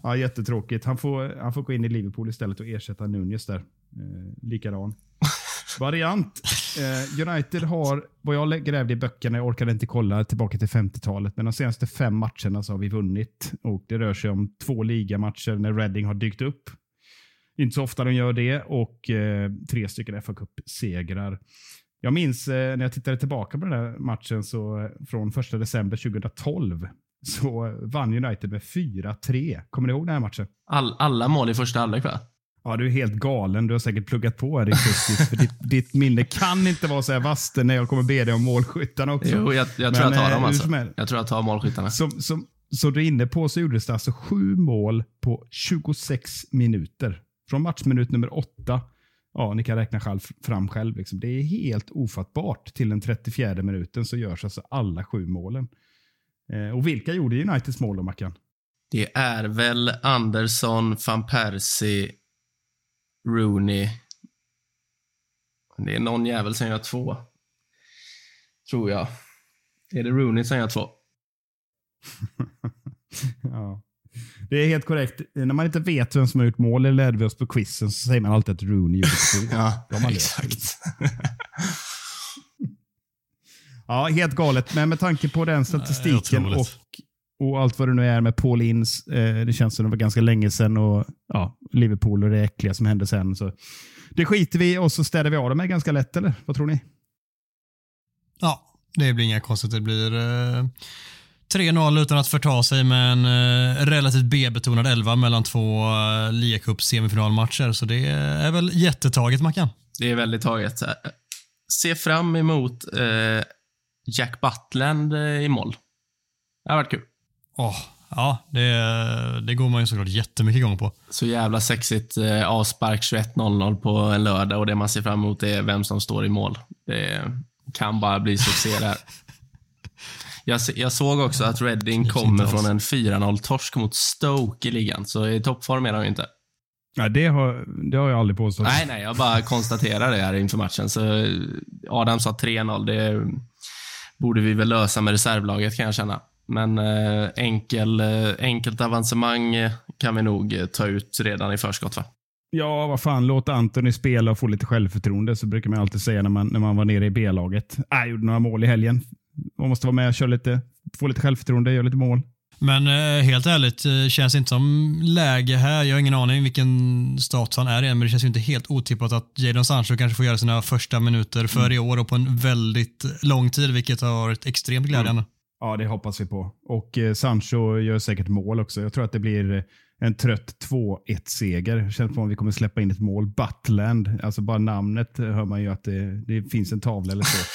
Ja, jättetråkigt. Han får, han får gå in i Liverpool istället och ersätta Nunez där. Eh, likadan. Variant. Eh, United har, vad jag grävde i böckerna, jag orkade inte kolla tillbaka till 50-talet, men de senaste fem matcherna så har vi vunnit. Och Det rör sig om två ligamatcher när Reading har dykt upp inte så ofta de gör det och eh, tre stycken fa Cup-segrar. Jag minns eh, när jag tittade tillbaka på den här matchen så, eh, från 1 december 2012 så vann United med 4-3. Kommer ni ihåg den här matchen? All, alla mål i första halvlek va? Ja, du är helt galen. Du har säkert pluggat på här för ditt, ditt minne kan inte vara så här vasst när jag kommer be dig om målskyttarna också. Jo, jag, jag tror Men, jag tar dem eh, alltså. Jag tror jag tar målskyttarna. Som, som, så du är inne på så gjordes det alltså sju mål på 26 minuter. Från matchminut nummer åtta, ja, ni kan räkna själv, fram själv. Liksom. Det är helt ofattbart. Till den 34 minuten så görs alltså alla sju målen. Eh, och vilka gjorde Uniteds mål då, Mackan? Det är väl Andersson, van Persie, Rooney. Det är någon jävel som gör två. Tror jag. Är det Rooney som gör två? ja. Det är helt korrekt. När man inte vet vem som har gjort mål, eller vi oss på quizen, så säger man alltid att Rooney gjorde två. Ja, De har exakt. Ja, helt galet. Men med tanke på den statistiken och, och allt vad det nu är med Paul Ince. Eh, det känns som det var ganska länge sedan och ja, Liverpool och det äckliga som hände sen. Så det skiter vi och så städar vi av det med ganska lätt, eller? Vad tror ni? Ja, det blir inga konstigt. Det blir eh, 3-0 utan att förta sig med en eh, relativt B-betonad 11 mellan två eh, ligacup semifinalmatcher. Så det är väl jättetaget, Mackan. Det är väldigt taget. Se fram emot eh, Jack Butland eh, i mål. Det har varit kul. Åh, ja, det, det går man ju såklart jättemycket igång på. Så jävla sexigt. Eh, avspark 21.00 på en lördag och det man ser fram emot är vem som står i mål. Det kan bara bli succé där. Jag, jag såg också att Reading kommer från en 4-0-torsk mot Stoke i ligan, så i toppform är de ju inte. Ja, det, har, det har jag aldrig påstått. Nej, nej, jag bara konstaterar det här inför matchen. Så Adam sa 3-0. Det borde vi väl lösa med reservlaget kan jag känna. Men eh, enkel, eh, enkelt avancemang kan vi nog eh, ta ut redan i förskott, va? Ja, vad fan. Låt Anthony spela och få lite självförtroende, så brukar man alltid säga när man, när man var nere i B-laget. Äh, Jag gjorde några mål i helgen. Man måste vara med och köra lite, få lite självförtroende, göra lite mål. Men eh, helt ärligt, eh, känns inte som läge här. Jag har ingen aning vilken status han är i men det känns ju inte helt otippat att Jadon Sancho kanske får göra sina första minuter för i år och på en väldigt lång tid, vilket har varit extremt glädjande. Ja, det hoppas vi på. Och eh, Sancho gör säkert mål också. Jag tror att det blir eh, en trött 2-1-seger. Det känns som att vi kommer släppa in ett mål. Butland, alltså bara namnet eh, hör man ju att det, det finns en tavla eller så.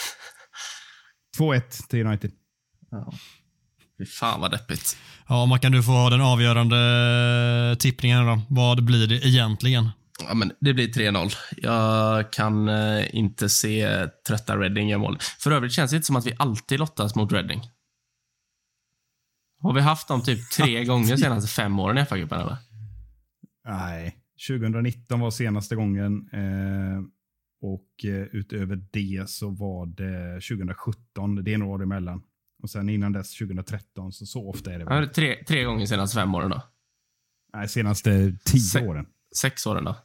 2-1 till United. Fy fan vad deppigt. Ja, Mackan, du får ha den avgörande eh, tippningen då. Vad blir det egentligen? Ja, men det blir 3-0. Jag kan eh, inte se trötta Reading göra mål. För övrigt känns det inte som att vi alltid lottas mot Reading. Har vi haft dem typ tre gånger de senaste fem åren i FA-cupen? Nej, 2019 var senaste gången. Eh, och eh, utöver det så var det 2017. Det är några år emellan. Och sen innan dess 2013. Så, så ofta är det Ja, tre, tre gånger senaste fem åren då. Nej, senaste tio Se- åren. Sex åren då.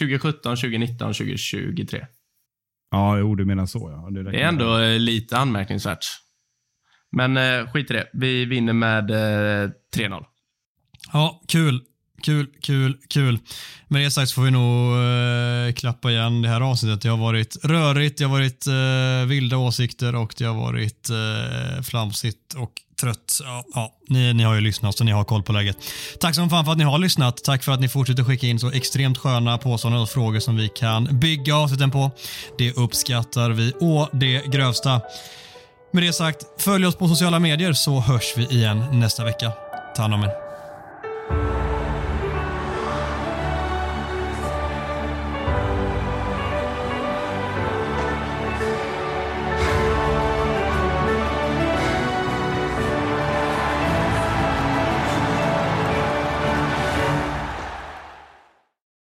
2017, 2019, 2023. Ja, jo, du menar så ja. Det, Det är ändå eh, lite anmärkningsvärt. Men eh, skit i det. Vi vinner med eh, 3-0. Ja, kul. Kul, kul, kul. Med det sagt så får vi nog eh, klappa igen det här avsnittet. Det har varit rörigt, det har varit eh, vilda åsikter och det har varit eh, flamsigt och trött. Ja, ja, ni, ni har ju lyssnat så ni har koll på läget. Tack som fan för att ni har lyssnat. Tack för att ni fortsätter skicka in så extremt sköna påståenden och frågor som vi kan bygga avsnitten på. Det uppskattar vi å det grövsta. Med det sagt, följ oss på sociala medier så hörs vi igen nästa vecka. Ta hand om er.